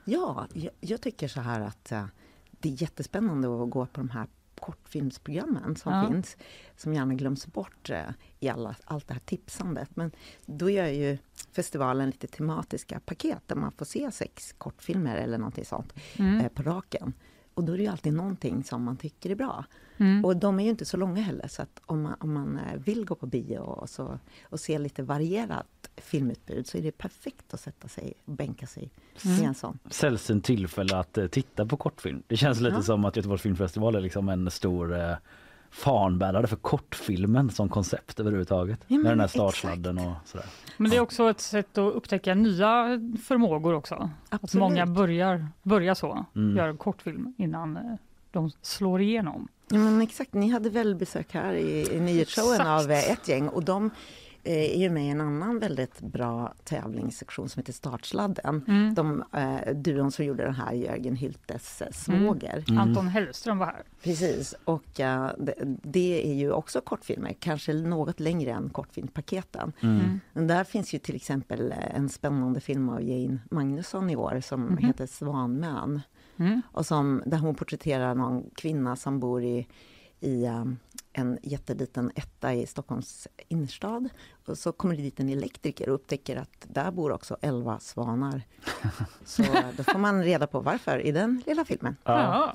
Ja, jag, jag tycker så här att eh, det är jättespännande att gå på de här kortfilmsprogrammen som Ja. finns, som gärna glöms bort eh, i alla, allt det här tipsandet. Men då gör ju festivalen lite tematiska paket där man får se sex kortfilmer eller någonting sånt Mm. eh, på raken. Och då är det ju alltid någonting som man tycker är bra. Mm. Och de är ju inte så långa heller, så att om man, om man eh, vill gå på bio och, så, och se lite varierat filmutbud så är det perfekt att sätta sig och bänka sig i en sån. Sällsynt tillfälle att eh, titta på kortfilm. Det känns lite Ja. som att Göteborgs filmfestival är liksom en stor eh, fanbärare för kortfilmen som koncept överhuvudtaget. Ja, Med den här startsladden och sådär. Men det är också ett sätt att upptäcka nya förmågor också. Att Absolut. många börjar, börjar så, Mm. gör kortfilm innan de slår igenom. Ja, men exakt, ni hade väl besök här i, i nyhetsshowen Exakt. av eh, ett gäng och de eh, är ju med i en annan väldigt bra tävlingssektion som heter Startsladden. Mm. De eh, duon som gjorde den här, Jörgen Hyltes eh, svåger. Mm. Anton Hellström var här. Precis, och eh, det, det är ju också kortfilmer, kanske något längre än kortfilmpaketen. Mm. Men där finns ju till exempel en spännande film av Jane Magnusson i år som Mhm. heter Svanmön. Mm. Och som, där hon porträtterar någon kvinna som bor i, i um, en jätteliten etta i Stockholms innerstad. Och så kommer det dit en elektriker och upptäcker att där bor också elva svanar. [laughs] Så då får man reda på varför i den lilla filmen. Ja.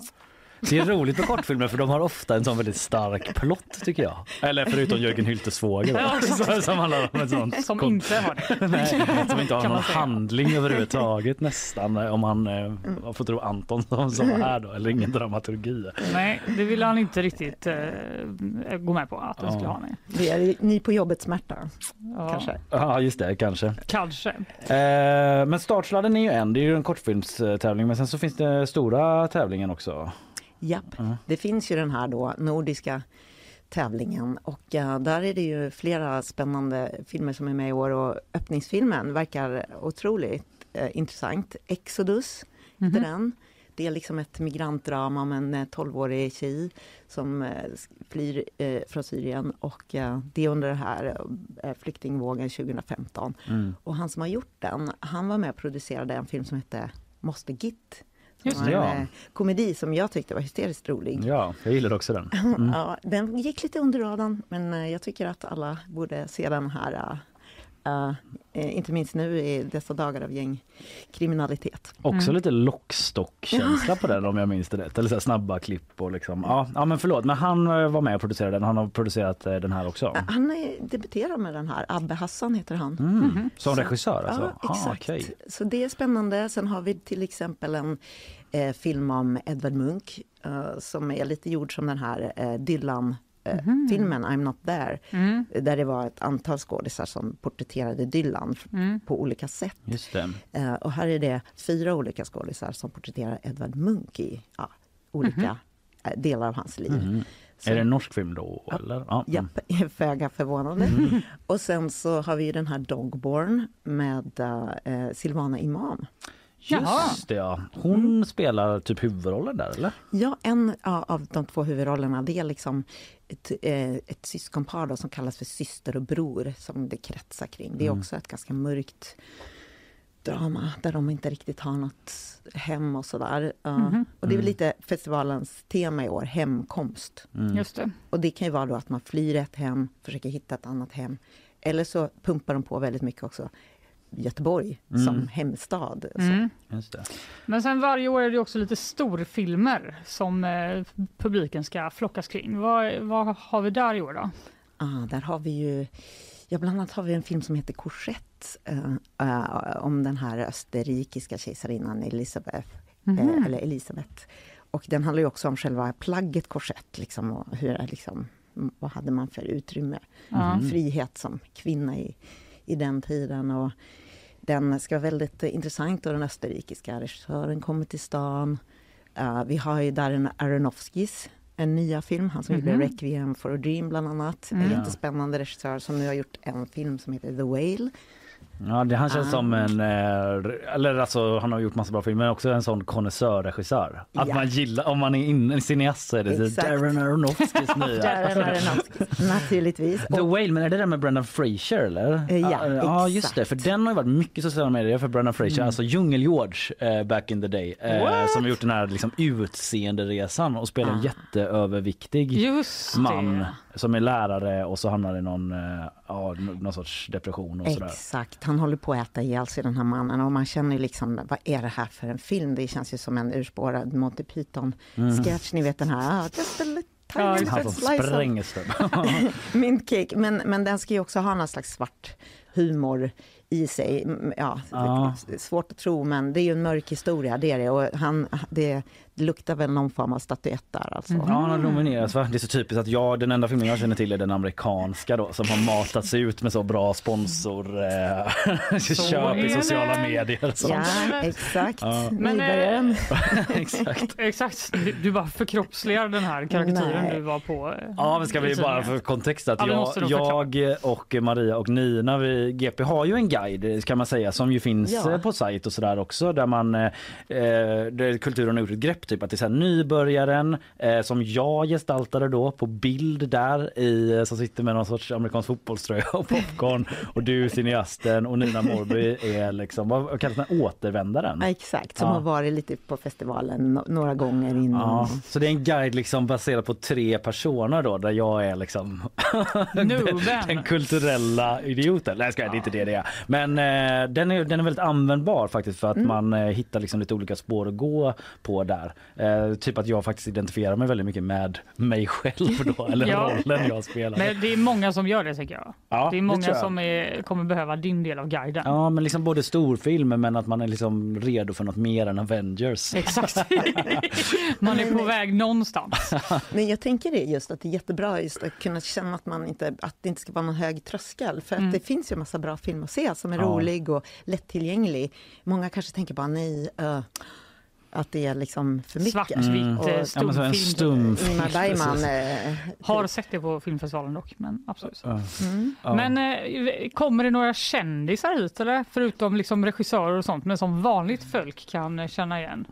Det är roligt med kortfilmer för de har ofta en sån väldigt stark plott tycker jag. Eller förutom Jörgen Hyltes svåger då, [laughs] som, som handlar om en sån Som kon- inte har det. [laughs] Nej, som inte har någon handling överhuvudtaget nästan om man eh, får tro Anton som sa här då eller ingen dramaturgi. Nej, det ville han inte riktigt eh, gå med på att den Ja. skulle ha. Det är ni på jobbet smärta, Ja, kanske. Ja just det kanske. Kanske. Eh, men startsladden är ju en, det är ju en kortfilmstävling men sen så finns det stora tävlingen också. Japp, Ja. det finns ju den här då nordiska tävlingen och eh, där är det ju flera spännande filmer som är med i år och öppningsfilmen verkar otroligt eh, intressant. Exodus heter den. Det är liksom ett migrantdrama om en eh, 12-årig tjej som eh, flyr eh, från Syrien och eh, det är under den här eh, flyktingvågen 2015. Mm. Och han som har gjort den, han var med och producerade en film som hette Måste Git. Just det. en Ja. eh, komedi som jag tyckte var hysteriskt rolig. Ja, jag gillar också den. [laughs] Mm. Ja, den gick lite under radarn, men eh, jag tycker att alla borde se den här. Eh, inte minst nu i dessa dagar av gängkriminalitet. Också Mm. lite lockstockkänsla på den om jag minns det rätt. Eller så här snabba klipp och liksom. Ja, ja men förlåt men han eh, var med och producerade den. Han har producerat eh, den här också. Han debuterar med den här, Abbe Hassan heter han. Mm. Som Så- regissör alltså? Ja, Ah, exakt. okej. Så det är spännande. Sen har vi till exempel en eh, film om Edvard Munch eh, som är lite gjord som den här eh, Dylan-filmen I'm not there. Mm. Där det var ett antal skådisar som porträtterade Dylan Mm. på olika sätt. Just det. Eh, och här är det fyra olika skådisar som porträtterar Edvard Munch i ja, olika eh, delar av hans liv. Mhm. Så- Är det en norsk film då? Eller? Ja. mm. Japp, [laughs] föga förvånande. Och sen så har vi ju den här Dogborn med eh, Silvana Imam. Just det ja. Hon spelar typ huvudrollen där eller? Ja, en av de två huvudrollerna det är liksom ett, eh, ett syskonpar då, som kallas för syster och bror som det kretsar kring. Det är Mm. också ett ganska mörkt drama där de inte riktigt har något hem och sådär. Uh, Mhm. Och det är väl Mm. lite festivalens tema i år, hemkomst. Mm. Just det. Och det kan ju vara då att man flyr ett hem, försöker hitta ett annat hem. Eller så pumpar de på väldigt mycket också. Göteborg Mm. som hemstad. Så. Mm. Just det. Men sen varje år är det också lite storfilmer som eh, publiken ska flockas kring. Vad, vad har vi där i år då? Ah, där har vi ju, ja bland annat har vi en film som heter Korsett eh, eh, om den här österrikiska kejsarinnan Elisabeth, eh, eller Elisabeth. Och den handlar ju också om själva plagget korsett, liksom, och hur, liksom, mm, vad hade man för utrymme, frihet som kvinna i, i den tiden. Och den ska vara väldigt intressant och den österrikiska regissören kommer till stan. Eh, vi har ju Darren Aronofskis en nya film, han som Mhm. gjorde Requiem for a Dream bland annat. En Mm. jättespännande regissör som nu har gjort en film som heter The Whale. Ja, det, han känns Ah. som en, eh, eller alltså han har gjort massa bra filmer, men också en sån konnässörregissör. Att Ja. man gillar, om man är inne cineast så är det så Exakt. Darren Aronofskys [laughs] nya. Darren Aronofsky, naturligtvis. The Och, Whale, men är det där med Brendan Fraser eller? Ja, Ah, ja just exakt. det, för den har ju varit mycket sociala medier för Brendan Fraser, alltså Djungel-George eh, back in the day. Eh, som har gjort den här liksom, utseenderesan och spelar en Ah. jätteöverviktig Just man det. som är lärare och så hamnar i någon, eh, ja, någon sorts depression och sådär. Han håller på att äta ihjäl sig den här mannen. Och man känner liksom, vad är det här för en film? Det känns ju som en urspårad Monty Python-sketch, ni vet den här, ah, just a little Ja, Han spränger sig. [laughs] [laughs] Men, men den ska ju också ha någon slags svart humor i sig. Mm, Ja, Ja. Svårt att tro, men det är ju en mörk historia, det är det. Och han, det, det luktar väl någon form av statyett där alltså. Ja, han har nominerats va? Det är så typiskt att jag, den enda filmen jag känner till är den amerikanska då som har matats ut med så bra sponsor eh, [laughs] köp är i det. sociala medier. Så. Ja, exakt. Ja. Men, Nybörjaren. [laughs] Exakt. [laughs] Exakt, du, du bara förkroppsligar den här karaktären Nej. du var på. eh, Ja men ska vi bara för kontext att Ja, jag, jag och Maria och Nina vi, GP har ju en guide kan man säga som ju finns Ja. eh, på sajt och sådär också där man eh, där kulturen har gjort ett grepp typ att det är så här nybörjaren eh, som jag gestaltade då på bild där i eh, som sitter med någon sorts amerikansk fotbollströja och popcorn och du cineasten och Nina Morby är liksom vad kallas den återvändaren. Ja, exakt, som Ja. har varit lite på festivalen några gånger innan. Ja, så det är en guide liksom baserad på tre personer då där jag är liksom den, [laughs] den kulturella idioten. Nej, ska jag, det är inte det det är. Men eh, den, är, den är väldigt användbar faktiskt för att Mm. man eh, hittar liksom lite olika spår att gå på där. Eh, typ att jag faktiskt identifierar mig väldigt mycket med mig själv då, [laughs] eller Ja. rollen jag spelar. Men det är många som gör det tycker jag. Ja, det är många jag. som är, kommer behöva din del av guiden. Ja, men liksom både storfilmer men att man är liksom redo för något mer än Avengers. Exakt. [laughs] Man är på väg någonstans. [laughs] Men jag tänker det just att det är jättebra just att kunna känna att, man inte, att det inte ska vara någon hög tröskel. För att Mm. det finns ju en massa bra film att se som är Ja. rolig och lättillgänglig. Många kanske tänker bara nej, eh, att det är liksom för mycket. Svartvitt, Mm. eh, Och- Ja, en stum Ingmar Bergman. Eh, Har sett det på filmfestivalen dock, men absolut. Ja. mm. Ja. Men eh, kommer det några kändisar hit eller? Förutom liksom regissörer och sånt, men som vanligt folk kan känna igen?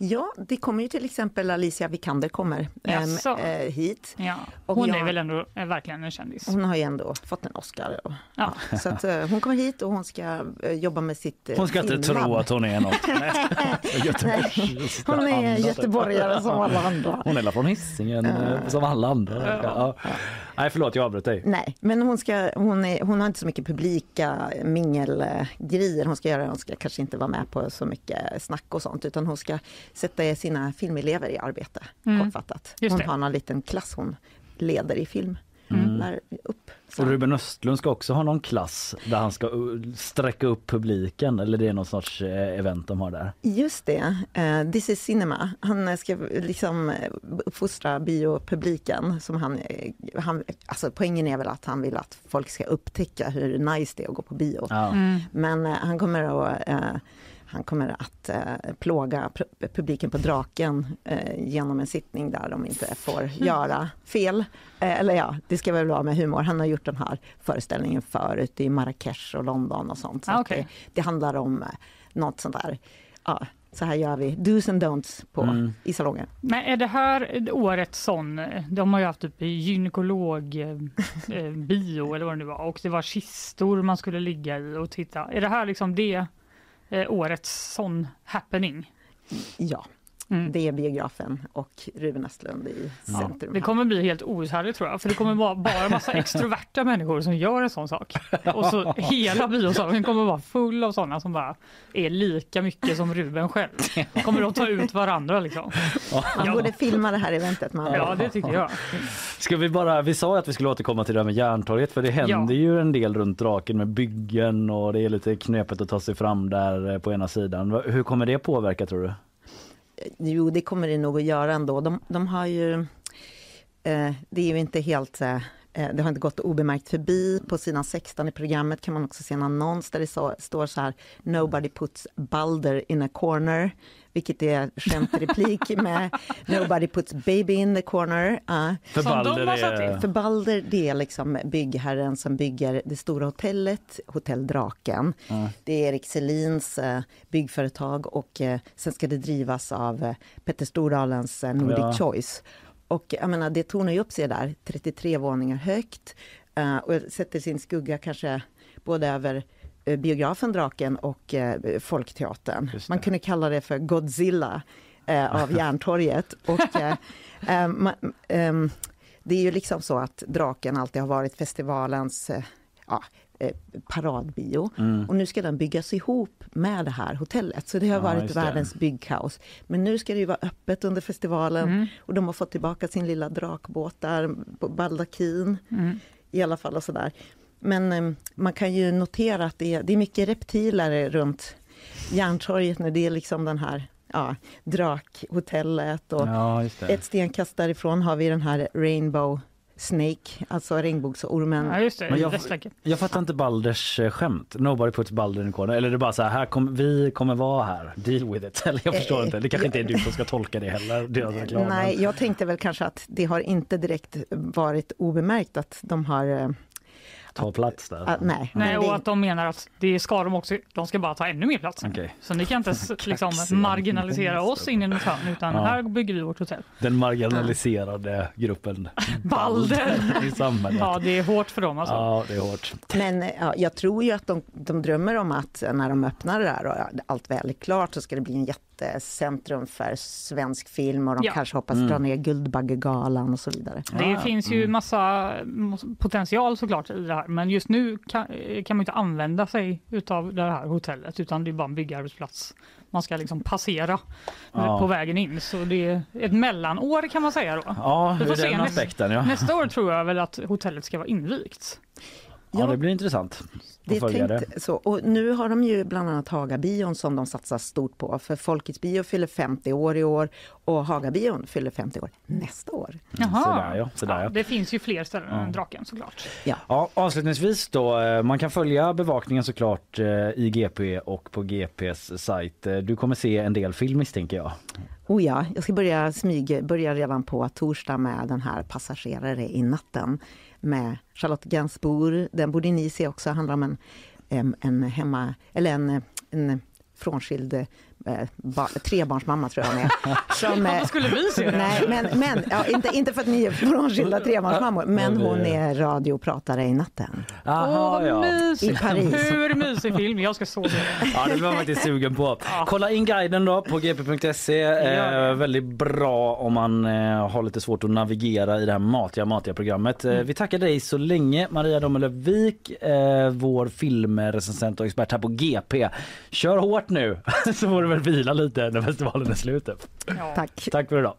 Ja, det kommer ju till exempel Alicia Vikander kommer ehm, Jaså. eh, hit. Ja. Och Hon jag- är väl ändå eh, verkligen en kändis? Hon har ju ändå fått en Oscar. Och, Ja. ja. Så att, eh, hon kommer hit och hon ska jobba med sitt Hon ska inte filmlabb. tro att hon är något. [laughs] Hon är göteborgare som alla andra. Hon är från Hisingen som alla andra. Ja. Nej förlåt jag avbröt dig. Nej, men hon, ska, hon, är, hon har inte så mycket publika mingelgrejer hon ska göra. Hon ska kanske inte vara med på så mycket snack och sånt utan hon ska sätta sina filmelever i arbete, Mm. kortfattat. Just Hon har någon liten klass hon leder i film. Mm. Lär upp. Så. Och Ruben Östlund ska också ha någon klass där han ska uh, sträcka upp publiken eller det är någon sorts eh, event de har där. Just det, uh, This is Cinema. Han eh, ska liksom uppfostra biopubliken. Som han, han, alltså poängen är väl att han vill att folk ska upptäcka hur nice det är att gå på bio. Ja. Mm. Men eh, han kommer att, eh, han kommer att eh, plåga pu- publiken på Draken eh, genom en sittning där de inte får göra fel. Eh, eller ja, det ska väl vara med humor. Han har gjort den här föreställningen förut i Marrakesh och London och sånt. Så Ah, okej. det, det handlar om eh, något sånt där. Ja, så här gör vi, dos and don'ts på, Mm. i salongen. Men är det här årets sån, eh, de har ju haft typ gynekolog eh, eh, bio eller vad det nu var och det var kistor man skulle ligga i och titta. Är det här liksom det Eh, årets sån happening? Ja, Mm. Det är biografen och Ruben Östlund i centrum. Det kommer bli helt outhärdligt tror jag, för det kommer vara bara massa [laughs] extroverta människor som gör en sån sak. Och så hela biosalen kommer vara full av sådana som bara är lika mycket som Ruben själv. Kommer att ta ut varandra liksom. Man Ja. borde filma det här eventet. Man. Ja, det tycker jag. Ska vi bara, vi sa att vi skulle återkomma till det här med Järntorget för det händer ju en del runt Draken med byggen och det är lite knepigt att ta sig fram där eh, på ena sidan. Hur kommer det påverka tror du? Eh, jo, det kommer det nog att göra ändå. De, de har ju... Eh, det är ju inte helt... Eh, det har inte gått obemärkt förbi. På sidan 16 i programmet kan man också se en annons där det så, står så här Nobody puts Balder in a corner. Vilket är skämtreplik [laughs] med Nobody puts baby in the corner. Uh, För Balder är- för Balder, det är liksom byggherren som bygger det stora hotellet, Hotell Draken. Det är Erik Selins eh, byggföretag och eh, sen ska det drivas av eh, Petter Stordalens Nordic Ja. Choice. Och jag menar, det tornar ju upp sig där, 33 våningar högt och sätter sin skugga kanske både över biografen Draken och eh, Folkteatern. Man kunde kalla det för Godzilla eh, av [laughs] Järntorget. Och, eh, eh, ma- ehm, det är ju liksom så att Draken alltid har varit festivalens eh, ja, eh, paradbio. Mm. Och nu ska den byggas ihop med det här hotellet. Så det har Ja, varit just det. världens byggkaos. Men nu ska det ju vara öppet under festivalen Mm. och de har fått tillbaka sin lilla drakbåt där på baldakin Mm. i alla fall och sådär. Men eh, man kan ju notera att det är, det är mycket reptiler runt Järntorget nu. Det är liksom den här ja, drakhotellet och Ja, just det. ett stenkast därifrån har vi den här Rainbow Snake, alltså regnbågsormen. Ja, just det. Men jag-. Jag fattar inte Balders eh, skämt. Nobody puts Balder in corner. Eller är det bara så här, här kom, vi kommer vara här. Deal with it. [laughs] Eller jag förstår Eh, inte. Det kanske inte är du som ska tolka det heller. Reklam. Nej, jag tänkte väl kanske att det har inte direkt varit obemärkt att de har... Ta plats där. Att, nej, Nej, och att de menar att det ska de också, de ska bara ta ännu mer plats. Okej. Så ni kan inte liksom marginalisera oss in i något hörn, utan Ja. här bygger vi vårt hotell. Den marginaliserade gruppen [laughs] Balder. i samhället. Ja, det är hårt för dem alltså. Ja, det är hårt. Men ja, jag tror ju att de, de drömmer om att när de öppnar det där och allt väl är klart så ska det bli en jättecentrum för svensk film och de Ja. kanske hoppas Mm. dra ner Guldbaggegalan och så vidare. Det Ah, finns ju mm. massa potential såklart i det här, men just nu kan, eh, kan man inte använda sig utav det här hotellet, utan det är bara en byggarbetsplats. Man ska liksom passera Ja. på vägen in, så det är ett mellanår kan man säga då. Ja, ur den nästa- aspekten ja. Nästa år tror jag väl att hotellet ska vara invigt. Ja, det blir intressant Det att följa det. tänkt så. Och nu har de ju bland annat Hagabion som de satsar stort på. För Folkets bio fyller 50 år i år och Hagabion fyller 50 år nästa år. Jaha. Sådär, ja. Sådär, ja. det finns ju fler ställen Ja. än Draken såklart. Ja, avslutningsvis då, eh, man kan följa bevakningen såklart eh, i GP och på GPs sajt. Eh, Du kommer se en del film misstänker jag. Oh ja, jag ska börja smyga, börja redan på torsdag med den här Passagerare i natten med Charlotte Gainsbourg. Den borde ni se också, handlar om en, en hemma, eller en, en frånskild eh, ba, trebarnsmamma tror jag hon är. [laughs] Som, eh, skulle vi se det? Nej, men, men ja, inte, inte för att ni är frånskilda trebarnsmammor, men hon det- är radiopratare i natten. Åh, vad I mysigt! Paris. Hur mysig film? Jag ska så den. Ja, det blir man faktiskt sugen på. Kolla in guiden då på gp.se. Eh, väldigt bra om man eh, har lite svårt att navigera i det här matiga matiga programmet. Eh, vi tackar dig så länge Maria Domelövik, eh, vår filmrecensent och expert här på GP. Kör hårt nu [laughs] så får du väl vila lite när festivalen är slut. Ja. Tack. Tack för idag.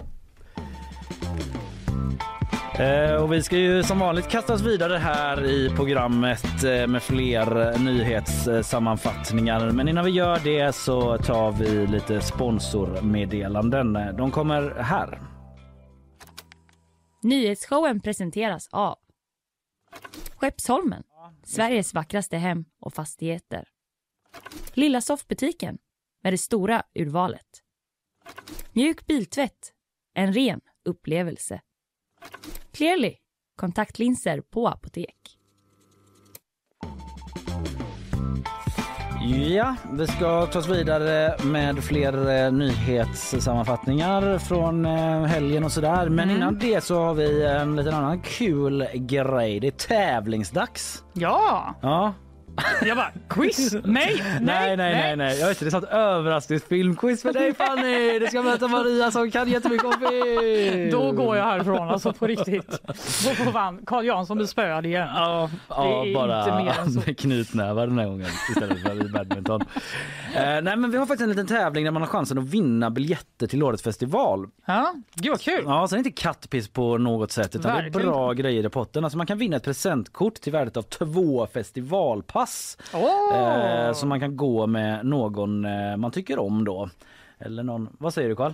Eh, och vi ska ju som vanligt kasta oss vidare här i programmet eh, med fler nyhetssammanfattningar. Men innan vi gör det så tar vi lite sponsormeddelanden. De kommer här. Nyhetsshowen presenteras av Skeppsholmen, Sveriges vackraste hem och fastigheter. Lilla soffbutiken med det stora urvalet. Mjuk biltvätt, en ren upplevelse. Clearly, kontaktlinser på apotek. Ja, vi ska ta oss vidare med fler eh, nyhetssammanfattningar från eh, helgen och sådär. Men Mm. innan det så har vi en liten annan kul grej. Det är tävlingsdags. ja, Ja, Jag bara, quiz? [laughs] Nej, nej, Nej, nej, nej, nej. Jag vet inte, det är sånt överraskningsfilmquiz för dig Fanny. Du ska möta Maria som kan jättemycket om film. Då går jag härifrån alltså på riktigt. Då får fan Carl Jansson bli spöad igen. Ja, ja bara med [laughs] knytnävar den här gången istället för i badminton. eh, nej men vi har faktiskt en liten tävling där man har chansen att vinna biljetter till årets festival. Ja, gud vad kul. Ja, så det är inte kattpiss på något sätt utan det Verkligen är bra grejer i potten. Alltså man kan vinna ett presentkort till värdet av två festivalpass. Åh! Eh, som man kan gå med någon eh, man tycker om då. Eller någon, vad säger du Karl?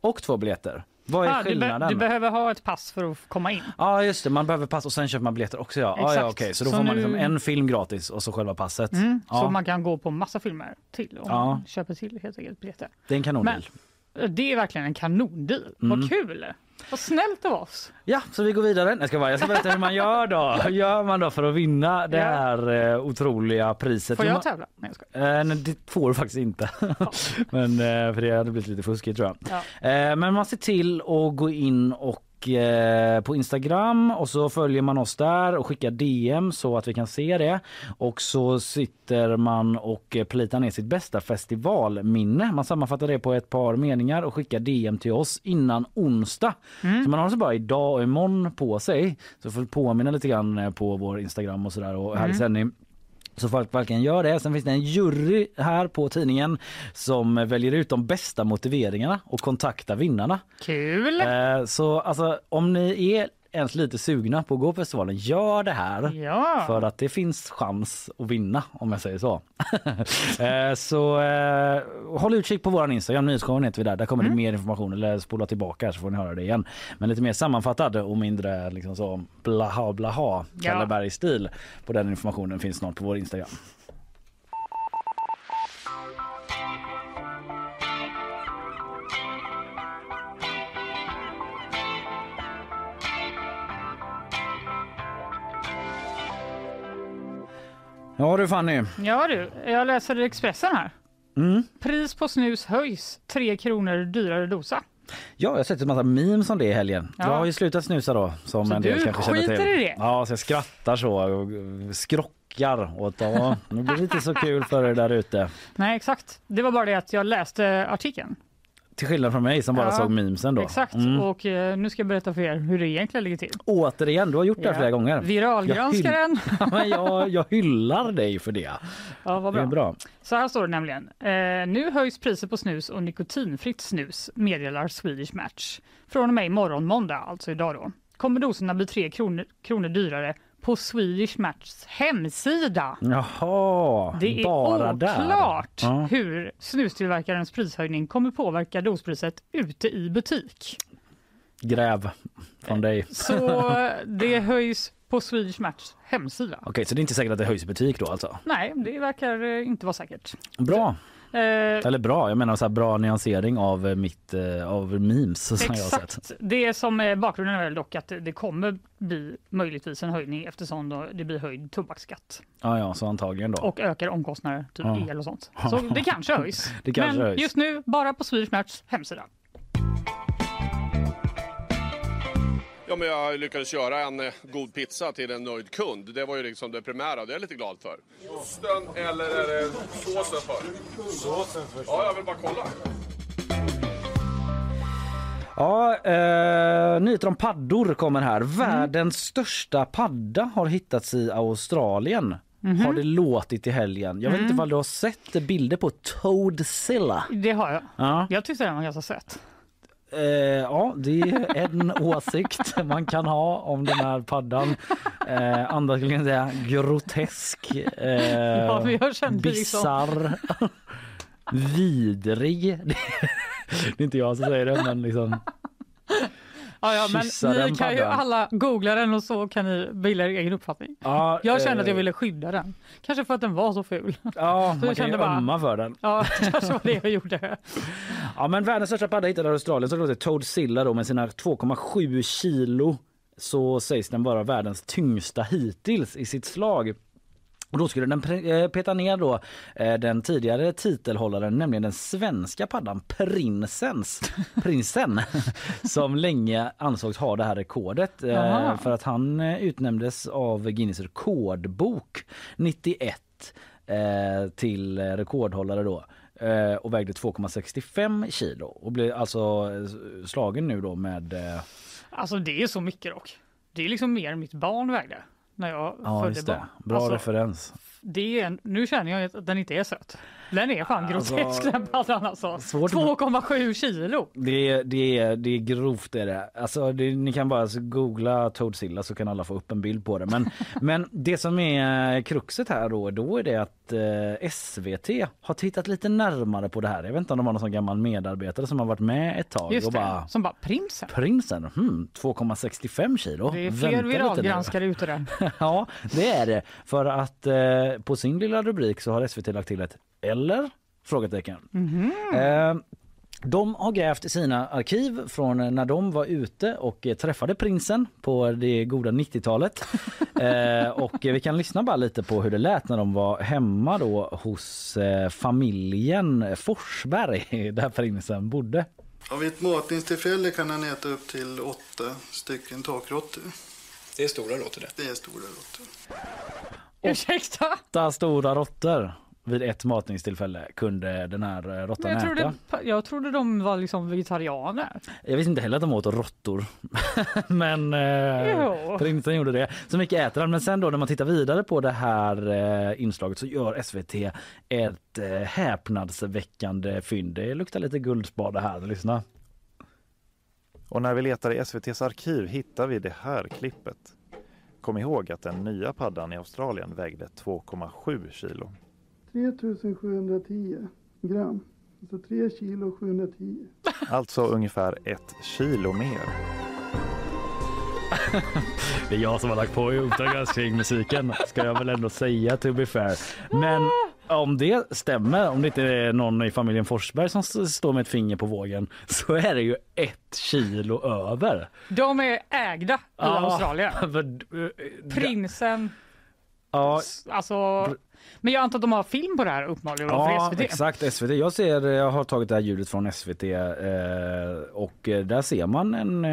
Och två biljetter. Vad är Ah, du, be- skillnaden? du behöver ha ett pass för att komma in. Ja just det, man behöver pass och sen köper man biljetter också ja. Ja, ja Exakt. okej, så då Så får man nu- liksom en film gratis och så själva passet. Mm, Ja, Så man kan gå på massa filmer till om Ja. man köper till helt enkelt biljetter. det är en kanondeal. Det är verkligen en kanondeal. Mm. Vad kul! Vad snällt av oss. Ja, så vi går vidare. Jag ska, bara, jag ska berätta hur man gör då. Hur [laughs] gör man då för att vinna det här eh, otroliga priset? Får jag tävla? Nej, jag. Eh, nej, det får du faktiskt inte. [laughs] men, eh, för det hade blivit lite fuskigt tror jag. Ja. Eh, men man ser till att gå in och på Instagram och så följer man oss där och skickar DM så att vi kan se det. Och så sitter man och eh, plitar ner sitt bästa festivalminne. Man sammanfattar det på ett par meningar och skickar DM till oss innan onsdag. Mm. Så man har alltså bara idag och imorgon på sig. Så får påminna lite grann eh, på vår Instagram och sådär och här i Mm. sändning. Så folk verkligen gör det. Sen finns det en jury här på tidningen som väljer ut de bästa motiveringarna och kontaktar vinnarna. Kul! Eh, så alltså, om ni är ens lite sugna på att gå på festivalen, gör det här. Ja. För att det finns chans att vinna om jag säger så. [laughs] eh, så eh, håll utkik på våran Instagram, nyhetsshowen heter vi där. Där kommer Mm. det mer information eller spola tillbaka så får ni höra det igen. Men lite mer sammanfattad och mindre liksom så blaha blaha. Kalleberg-stil på den informationen finns snart på vår Instagram. Ja du Fanny. Ja du, jag läser i Expressen här. Mm. Pris på snus höjs, tre kronor dyrare dosa. Ja, jag har sett en massa memes om det i helgen. Ja. Jag har ju slutat snusa då som Så en del du kanske känner till. skiter i det? Ja, så jag skrattar så och skrockar åt ja, nu blir det inte så kul för er där ute. Nej exakt, det var bara det att jag läste artikeln. Till skillnad från mig som bara Ja, såg memesen då. Exakt, Mm. och eh, nu ska jag berätta för er hur det egentligen ligger till. Återigen, du har gjort det här Ja. flera gånger. Viralgranskaren. [laughs] Ja, men jag, jag hyllar dig för det. Ja, vad Det är bra. bra. Så här står det nämligen. Eh, nu höjs priset på snus och nikotinfritt snus, meddelar Swedish Match. Från och med imorgon måndag, alltså idag då, kommer doserna bli 3 kronor, kronor dyrare på Swedish Matchs hemsida. Jaha, Det är bara oklart där. Hur snustillverkarens prishöjning kommer påverka dospriset ute i butik. Gräv från dig. Så [laughs] det höjs på Swedish Matchs hemsida. Okej, så det är inte säkert att det höjs i butik då alltså? Nej, det verkar eh, inte vara säkert. Bra. Eh, Eller bra, jag menar så bra nyansering av eh, mitt eh, av memes [laughs] som jag har sett. Exakt. Det som är bakgrunden är väl dock att det kommer bli möjligtvis en höjning eftersom då det blir höjd tobaksskatt Ja, ja, så antagligen då. och ökar omkostnader, typ Ja. el och sånt. [laughs] Så det kanske höjs. Det kanske Men höjs. just nu bara på Swedish Matchs hemsida. Ja, men jag lyckades göra en eh, god pizza till en nöjd kund. Det var ju liksom det primära. Det är jag lite glad för. Osten eller är det såsen för? Såsen för. Ja, jag vill bara kolla. Ja, eh, nyheter om paddor kommer här. Världens största padda har hittats i Australien. Har det låtit i helgen. Jag vet inte om du har sett bilder på Toadzilla? Det har jag. Ja. Jag tyckte den var ganska söt. Eh, ja, det är en [laughs] åsikt man kan ha om den här paddan. Eh, andra skulle kunna säga grotesk, eh, Ja, kände liksom- bisarr, vidrig. [laughs] Det är inte jag som säger det, men liksom. Ja, ja, men Kyssa ni den kan ju paddan. alla googla den och så kan ni bilda er egen uppfattning. Ja, Jag kände att jag eh, ville skydda den. Kanske för att den var så ful. Ja, [laughs] Så man jag kan ju kände bara- ömma för den. Ja, [laughs] det kanske var det jag gjorde. [laughs] Ja, men världens största padda hittade i Australien så låter Toadzilla då med sina 2,7 kilo så sägs den vara världens tyngsta hittills i sitt slag. Och då skulle den eh, peta ner då eh, den tidigare titelhållaren, nämligen den svenska paddan Prinsens, [laughs] Prinsen, som länge ansågs ha det här rekordet. Eh, Jaha. för att han utnämndes av Guinness rekordbok 91 eh, till rekordhållare då och vägde 2,65 kilo och blev alltså slagen nu då med Alltså det är så mycket dock. Det är liksom mer än mitt barn vägde när jag Ja födde barn. bra alltså, referens. det är nu känner jag att den inte är söt. Den är fan Alltså, grotesk den paddan alltså. svårt- 2,7 kilo. Det är, det, är, det är grovt är det. Alltså det, ni kan bara googla Toadsilla så kan alla få upp en bild på det. Men, [laughs] men det som är kruxet här då, då är det att eh, SVT har tittat lite närmare på det här. Jag vet inte om de har någon sån gammal medarbetare som har varit med ett tag Just och det, bara som bara prinsen. Prinsen, hmm, 2,65 kilo. Det är fler viralgranskare ute där. [laughs] ja, det är det. För att eh, på sin lilla rubrik så har SVT lagt till ett eller? Frågetecken. Eh, de har grävt i sina arkiv från när de var ute och eh, träffade prinsen på det goda 90-talet. [laughs] eh, och vi kan lyssna bara lite på hur det lät när de var hemma då hos eh, familjen Forsberg [laughs] där prinsen bodde. Vid ett matningstillfälle kan han äta upp till åtta stycken takråttor. Det är stora råttor det. Det är stora råttor. Ursäkta? Åtta stora råttor vid ett matningstillfälle kunde den här eh, råttan jag, äta. trodde, jag trodde de var liksom vegetarianer. Jag visste inte heller att de åt råttor. [laughs] Men eh, prinsen gjorde det. Så mycket äter han. Men sen då när man tittar vidare på det här eh, inslaget så gör SVT ett eh, häpnadsväckande fynd. Det luktar lite guldspade här. Lyssna. Och när vi letar i SVTs arkiv hittar vi det här klippet. Kom ihåg att den nya paddan i Australien vägde 2,7 kilo. 3710 gram. Alltså 3 kilo 710. [laughs] Alltså ungefär ett kilo mer. [laughs] Det är jag som har lagt på Uppdrag granskning musiken ska jag väl ändå säga to be fair. Men om det stämmer, om det inte är någon i familjen Forsberg som står med ett finger på vågen så är det ju ett kilo över. De är ägda i Ja, Australien. för- Prinsen, Ja, alltså. Men jag antar att de har film på det här uppenbarligen Ja, exakt. SVT. Jag, ser, jag har tagit det här ljudet från SVT eh, och eh, där ser man en,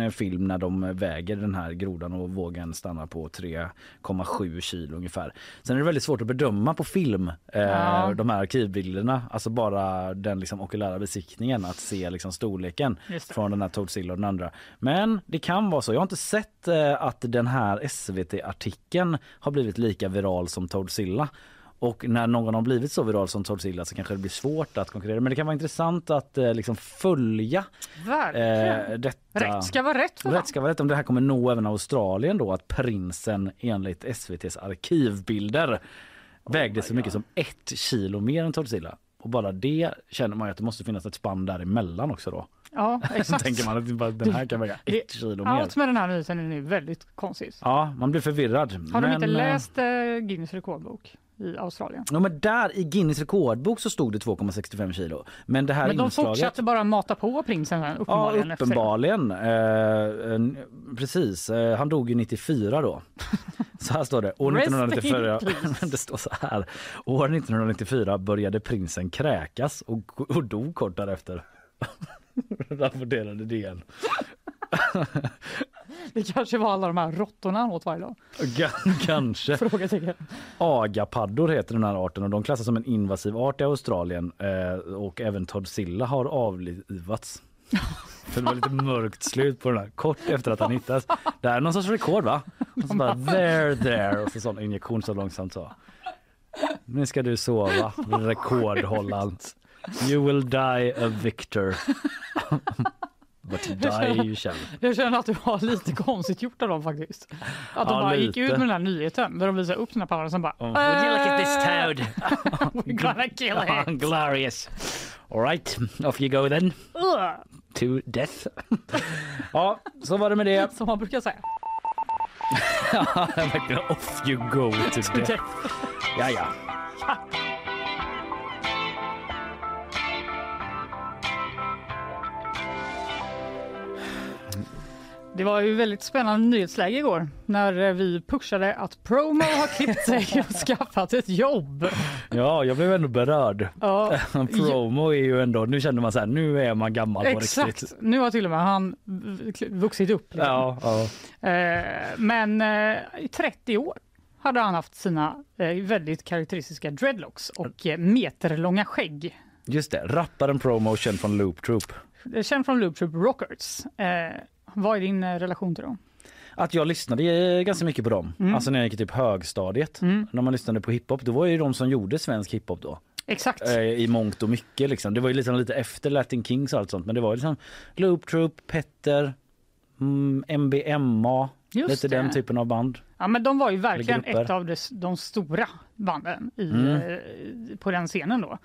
en film när de väger den här grodan och vågen stannar på 3,7 kilo ungefär. Sen är det väldigt svårt att bedöma på film eh, Ja. de här arkivbilderna, alltså bara den liksom okulära besiktningen att se liksom storleken från den här Toadsilla och den andra. Men det kan vara så. Jag har inte sett eh, att den här SVT-artikeln har blivit lika viral som Och när någon har blivit så viral som Toadsilla så kanske det blir svårt att konkurrera. Men det kan vara intressant att eh, liksom följa eh, detta. Rätt ska vara rätt för. Rätt ska vara rätt. Om det här kommer nå även Australien då att prinsen enligt SVTs arkivbilder vägde så mycket som ett kilo mer än Toadsilla. Och bara det känner man att det måste finnas ett spann däremellan också då. Ja, [laughs] exakt. tänker man att bara- den här kan väga Det- ett kilo mer. Allt med den här nyheten är nu väldigt konstigt. Ja, man blir förvirrad. Har de Men, inte eh, läst eh, Guinness rekordbok i Australien? Ja, men där i Guinness rekordbok så stod det 2,65 kilo. Men det här Men de inslaget... fortsatte bara mata på prinsen sen, Ja, uppenbarligen. det. uppenbarligen. Eh, precis. Eh, han dog ju 94 då. [laughs] Så här står det. År Rest 1994, in peace. [laughs] det står så här. År 1994 började prinsen kräkas och, och dog kort därefter. [laughs] Rapporterade DN. [laughs] Det kanske var alla de här råttorna han åt varje dag. Gan- Kanske. [laughs] Frågetecken. Agapaddor heter den här arten och de klassas som en invasiv art i Australien eh, och även Todzilla har avlivats. För det var lite mörkt slut på den här kort efter att han hittas. Det här är någon sorts rekord va? Och så bara there there och så sån injektion så långsamt så. Nu ska du sova, rekordhållaren. [laughs] You will die a victor. [laughs] But die you shall. Jag känner att det var lite konstigt gjort av dem faktiskt. Att de Ja, bara gick lite. ut med den här nyheten där de visade upp sina paddor och sen bara Oh, would you look at this toad? [laughs] We're gonna kill it. Glorious. All right, off you go then. To death. ja, så var det med det. Som man brukar säga. Ja, verkligen off you go to death. Ja, ja. Det var ju väldigt spännande nyhetsläge igår när eh, vi pushade att Promo har klippt sig [laughs] och skaffat ett jobb. Ja, jag blev ändå berörd. Ja. [laughs] Promo är ju ändå, nu känner man så här, nu är man gammal på Exakt, riktigt. nu har till och med han vuxit upp. liksom. Ja, ja. Eh, Men eh, i 30 år hade han haft sina väldigt karaktäristiska dreadlocks och meterlånga skägg. Just det, rapparen Promo känd från Loop Troop. Känd från Loop Troop Rockers. Vad är din eh, relation till dem? Att jag lyssnade eh, ganska mycket på dem. Mm. Alltså när jag gick i typ högstadiet. Mm. När man lyssnade på hiphop, då var ju de som gjorde svensk hiphop då. Exakt. Eh, I mångt och mycket liksom. Det var ju liksom lite efter Latin Kings och allt sånt. Men det var ju liksom Loop Troop, Petter, mm, MBMA. Just lite det. den typen av band. Ja, men de var ju verkligen ett av de, de stora banden i, Mm. på den scenen då.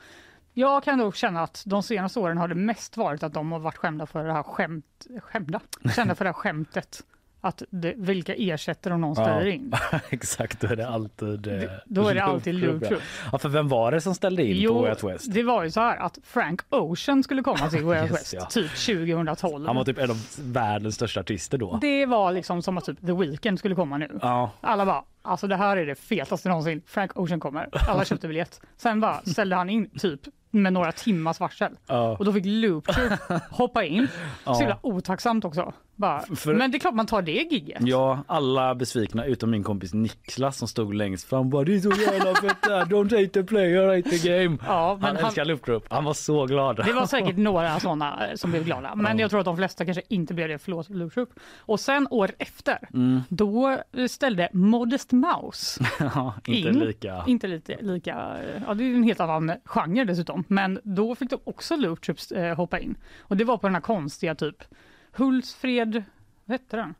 Jag kan nog känna att de senaste åren har det mest varit att de har varit skämda för det här skämt, skämda, kända för det här skämtet. Att det, vilka ersätter de någon ställer in? [laughs] Exakt, då är det alltid eh, då är det alltid Troop. Ja. ja, för vem var det som ställde in på Way Out West? det var ju så här att Frank Ocean skulle komma till [laughs] Way Out West ja. typ 2012. Han var typ en av världens största artister då. Det var liksom som att typ The Weeknd skulle komma nu. Ja. Alla bara, alltså det här är det fetaste någonsin. Frank Ocean kommer. Alla [laughs] köpte biljett. Sen bara ställde han in typ med några timmars varsel. Ja. Och då fick Loop Troop hoppa in. Så [laughs] jävla otacksamt också. Bara, För- Men det är klart man tar det gigget. Ja, alla besvikna utom min kompis Niklas som stod längst fram bara det är så jävla fett där, don't hate the player, hate the game. Ja, men han, han- älskar Group, han var så glad. Det var säkert [laughs] några sådana eh, som blev glada. Men jag tror att de flesta kanske inte blev det, förlåt Troop. Och sen året efter, Mm. då ställde Modest Mouse [laughs] ja, inte in. lika. Inte lite, lika, eh, ja det är en helt annan genre dessutom. Men då fick de också Loop Troops eh, hoppa in. Och det var på den här konstiga typ Hultsfred, vad hette den?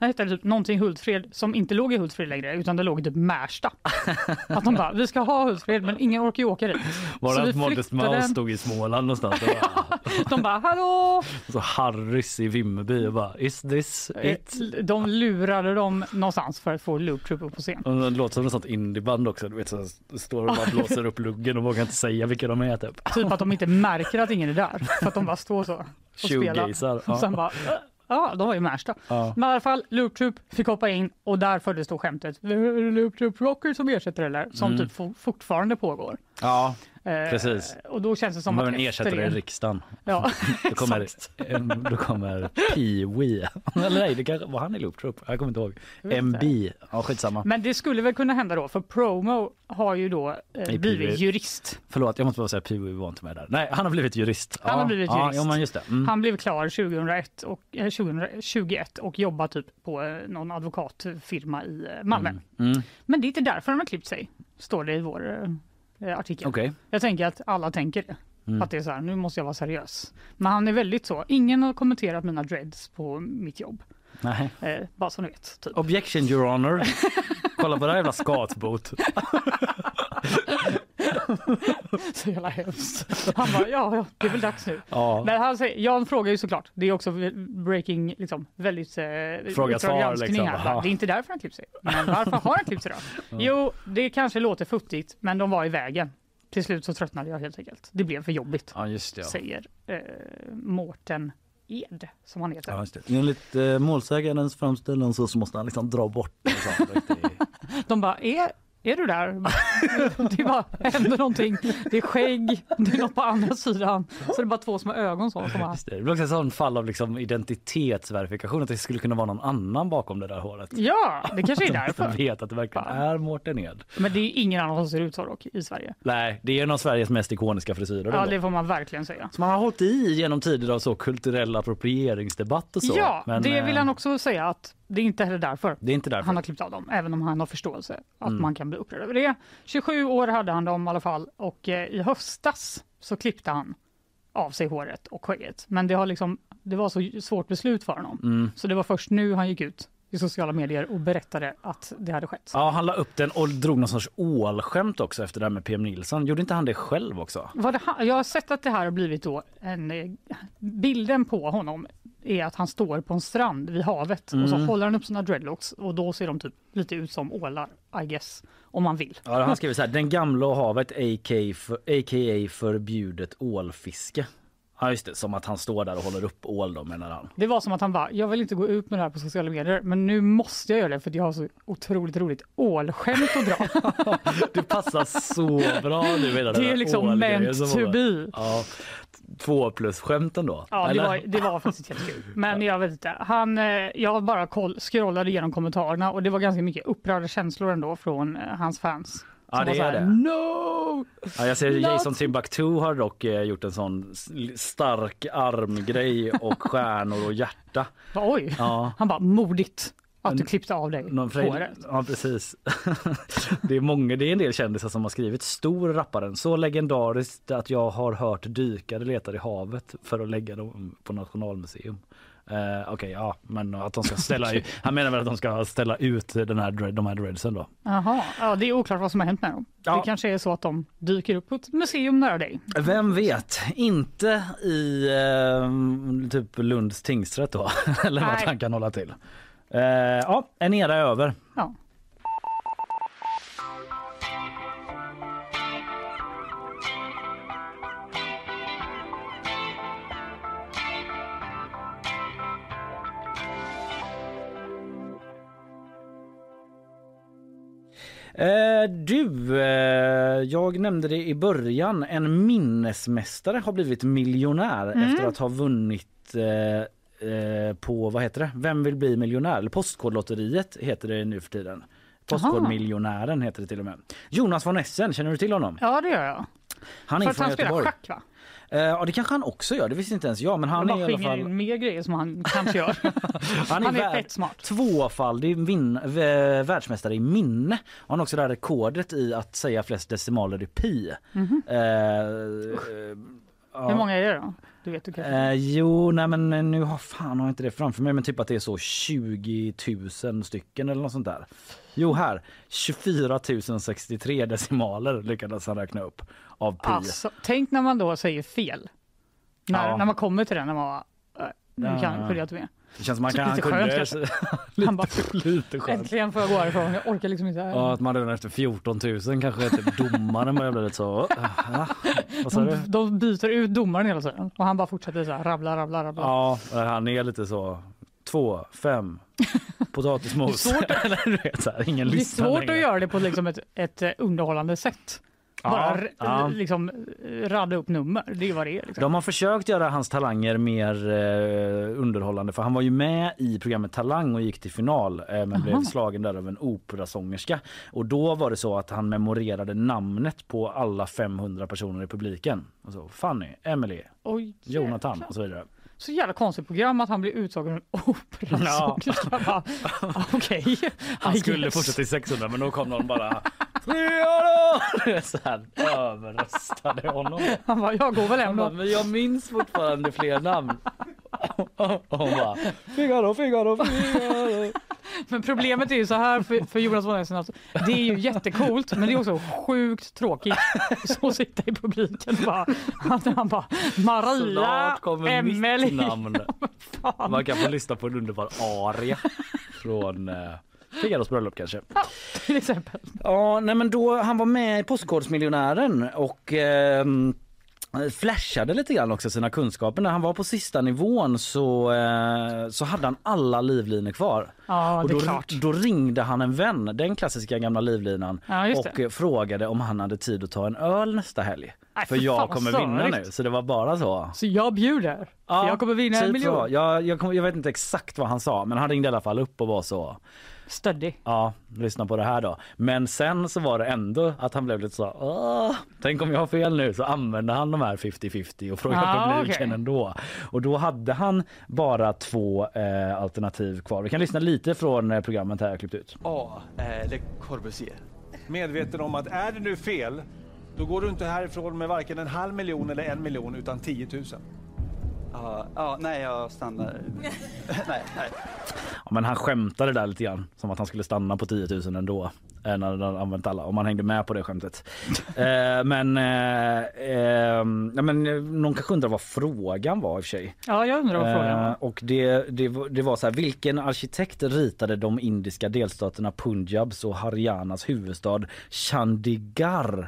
Den hette typ någonting Hultsfred som inte låg i Hultsfred längre utan det låg i typ Märsta. Att de bara, vi ska ha Hultsfred men ingen orkar ju åka dit. Var det att Modest Mouse stod i Småland någonstans? Var- [laughs] De bara, hallå! så Harrys i Vimmerby och bara is this it? Eh, De lurade dem någonstans för att få Loop Troop upp på scen. Och det låter som ett sånt indieband också, du vet så står och bara [laughs] blåser upp luggen och vågar inte säga vilka de är typ. Typ att de inte märker att ingen är där. För att de bara står så och spelar. Ja. Och sen bara, "Äh, ja, de var ju Märsta. Ja. Men i alla fall, Loop Troop fick hoppa in och där föddes då skämtet. Det Loop Troop Rocker som ersätter eller? Som Mm. typ for, fortfarande pågår. Ja, precis. Och då känns det som De att behöver en riksdagen. Ja, [laughs] Då kommer, då kommer Pee-Wee. [laughs] Eller nej, det kanske var han i Loop Troop? Jag kommer inte ihåg. MB. Ja, skitsamma. Men det skulle väl kunna hända då, för Promo har ju då eh, blivit jurist. Förlåt, jag måste bara säga Pee-Wee var inte med där. Nej, han har blivit jurist. Han ja, har blivit jurist. Ja, men just det. Mm. Han blev klar 2001 och, eh, 2021 och jobbar typ på eh, någon advokatfirma i eh, Malmö. Mm. Mm. Men det är inte därför han har klippt sig, står det i vår eh, artikel. Okej. Jag tänker att alla tänker det. Mm. Att det är så här, nu måste jag vara seriös. Men han är väldigt så, ingen har kommenterat mina dreads på mitt jobb. Nej. Eh, bara så ni vet. Typ. Objection your honor. Kolla på det här jävla skatbot. [laughs] [laughs] så jävla hemskt. Han bara, ja, ja, det är väl dags nu. Ja. Men han säger, Jan frågar ju såklart, det är också breaking, liksom, väldigt eh, Fråga, svar, liksom. här. Det är inte därför han klippt sig. Men varför har han klippt sig då? [laughs] Jo, det kanske låter futtigt, men de var i vägen. Till slut så tröttnade jag helt enkelt. Det blev för jobbigt, Ja, just det. Ja. säger eh, Mårten Ed, som han heter. Ja, just det. Enligt eh, målsägandens framställan så, så måste han liksom dra bort det. [laughs] De bara, är, är du där? [laughs] Det bara händer någonting. Det är skägg, det är något på andra sidan. Så det är bara två små ögon så. Som. Just det. det blir också ett sånt fall av liksom identitetsverifikation, att det skulle kunna vara någon annan bakom det där håret. Ja, det kanske är [laughs] De därför. vet att det verkligen är Mårten Ed. Men det är ingen annan som ser ut så dock i Sverige. Nej, det är en av Sveriges mest ikoniska frisyrer. Ja, det får man verkligen säga. Som han har hållit i genom tider av så kulturell approprieringsdebatt och så. Ja, Men, det eh, vill han också säga att det är inte heller därför. Det är inte därför. Han har klippt av dem, även om han har förståelse att Mm. man kan bli upprörd över det. 27 år hade han dem i alla fall och eh, i höstas så klippte han av sig håret och skägget. Men det, har liksom, det var så svårt beslut för honom. Mm. Så det var först nu han gick ut i sociala medier och berättade att det hade skett. Ja, han la upp den och drog någon sorts ålskämt också efter det här med PM Nilsson. Gjorde inte han det själv också? Vad det, ha- jag har sett att det här har blivit då en... eh, Bilden på honom är att han står på en strand vid havet och så Mm. håller han upp sina dreadlocks och då ser de typ lite ut som ålar, I guess, om man vill. Ja, han skriver så här, den gamla havet AKA förbjudet ålfiske. Ja just det, som att han står där och håller upp ål då menar han. Det var som att han bara, jag vill inte gå ut med det här på sociala medier, men nu måste jag göra det för jag har så otroligt roligt ålskämt att dra. [laughs] Det passar så bra nu den Det är liksom meant to be. Ja, två plus skämten då. Ja, det var, det var faktiskt jättekul. [laughs] Men jag vet inte, han, eh, jag bara koll, scrollade igenom kommentarerna och det var ganska mycket upprörda känslor ändå från eh, hans fans. Ja, det är det. No! Ja, jag ser Not- Jason Timbuktu har dock eh, gjort en sån stark armgrej och [laughs] stjärnor och hjärta. Oj, Ja. han bara modigt att du klippte av dig Någon frej- håret. Ja precis. [laughs] det, är många, det är en del kändisar som har skrivit stor rapparen. Så legendariskt att jag har hört dykare letar i havet för att lägga dem på Nationalmuseum. Eh, Okej, ja, men att de ska ställa ut. [laughs] Han menar väl att de ska ställa ut den här, de här dreadsen då. Jaha, ja, det är oklart vad som har hänt med dem. Ja. Det kanske är så att de dyker upp på ett museum nära dig. Vem vet? Inte i eh, typ Lunds tingsrätt då. [laughs] Eller Nej. han kan hålla till. Eh, ja, en era är över. Ja. Eh, du, eh, jag nämnde det i början. En minnesmästare har blivit miljonär Mm. efter att ha vunnit eh, eh, på, vad heter det? Vem vill bli miljonär? Eller Postkodlotteriet heter det nu för tiden. Postkodmiljonären heter det till och med. Jonas von Essen, känner du till honom? Ja, det gör jag. Han är För att från han spelar Göteborg. schack va? Eh, ja det kanske han också gör, det visste inte ens jag. Men han Han är i alla fall... in mer grejer som han kanske gör. [laughs] Han är, Han är fett smart. tvåfaldig vin- vä- världsmästare i minne. Och han har också det här rekordet i att säga flest decimaler i pi. Mhm. Eh, eh, ja. Hur många är det då? Du vet du kanske? Eh, jo, nej men nu har fan har inte det framför mig men typ att det är så 20 000 stycken eller något sånt där. Jo här, 24 063 decimaler lyckades han räkna upp av pi. Alltså, tänk när man då säger fel. När, Ja. när man kommer till den, när man bara, äh, nu Ja. kan följer jag inte med. Det känns som man kan, lite [laughs] han kunde, skönt. Han bara, lite skönt. äntligen får jag gå härifrån, jag orkar liksom inte. Ja, att man redan efter 14 000 kanske typ domaren börjar bli lite så. Ja. Vad sa du? de, de byter ut domaren hela tiden och han bara fortsätter så här, rabbla, rabbla, rabbla. Ja, han är lite så. Två, fem, [laughs] potatismos. Det är svårt [laughs] vet, här, Det är svårt att göra det på liksom ett, ett eh, underhållande sätt. Bara ja. liksom eh, radda upp nummer, det är vad det är. Liksom. De har försökt göra hans talanger mer eh, underhållande för han var ju med i programmet Talang och gick till final eh, men blev Aha. slagen där av en operasångerska. Och då var det så att han memorerade namnet på alla 500 personer i publiken. Alltså Fanny, Emily, Oj, Jonathan och så vidare. Så jävla konstigt program att han blir uttagen ur operasångerska. Ja. Okej. Han [laughs] I skulle fortsätta till 600 men då kom någon bara! [laughs] Så här överröstade honom. Han bara, jag går väl hem då. men jag minns fortfarande fler namn. Och hon bara Figaro, Figaro, Figaro. Men problemet är ju så här för, för Jonas von Essen, alltså, det är ju jättecoolt men det är också sjukt tråkigt att sitta i publiken och bara, att han bara Maria, Snart kommer mitt Emelie. namn. [laughs] Man kan få lyssna på en underbar aria från eh, Figaros bröllop kanske. Till exempel. Ja, nej men då han var med i Postkodmiljonären och ehm, flashade lite grann också sina kunskaper. När han var på sista nivån så, eh, så hade han alla livlinor kvar. Ja, och då, då ringde han en vän, den klassiska gamla livlinan Ja, och eh, frågade om han hade tid att ta en öl nästa helg. Nej, För fan, jag kommer vinna nu. Så det var bara så. Så jag bjuder. för jag kommer vinna en typ miljon. Så. Jag, jag, kom, jag vet inte exakt vad han sa men han ringde i alla fall upp och var så. Stöddig. Ja, lyssna på det här då. Men sen så var det ändå att han blev lite så Åh, tänk om jag har fel nu så använde han de här 50-50 och frågade Ah, [laughs] publiken okej. ändå. Och då hade han bara två eh, alternativ kvar. Vi kan lyssna lite från eh, programmet här jag klippt ut. A. Eh, Le Corbusier. Medveten om att är det nu fel, då går du inte härifrån med varken en halv miljon eller en miljon utan 10 000. Ja, ja, nej jag stannar. [laughs] nej, nej. Ja, men han skämtade där lite grann som att han skulle stanna på 10 000 ändå. eh, När han använt alla, om man hängde med på det skämtet. [laughs] eh, men, eh, eh, ja, men eh, någon kanske undrar vad frågan var i och för sig. Ja, jag undrar vad frågan Eh, var. och det, det, var- det var så här, vilken arkitekt ritade de indiska delstaterna Punjabs och Haryanas huvudstad Chandigarh?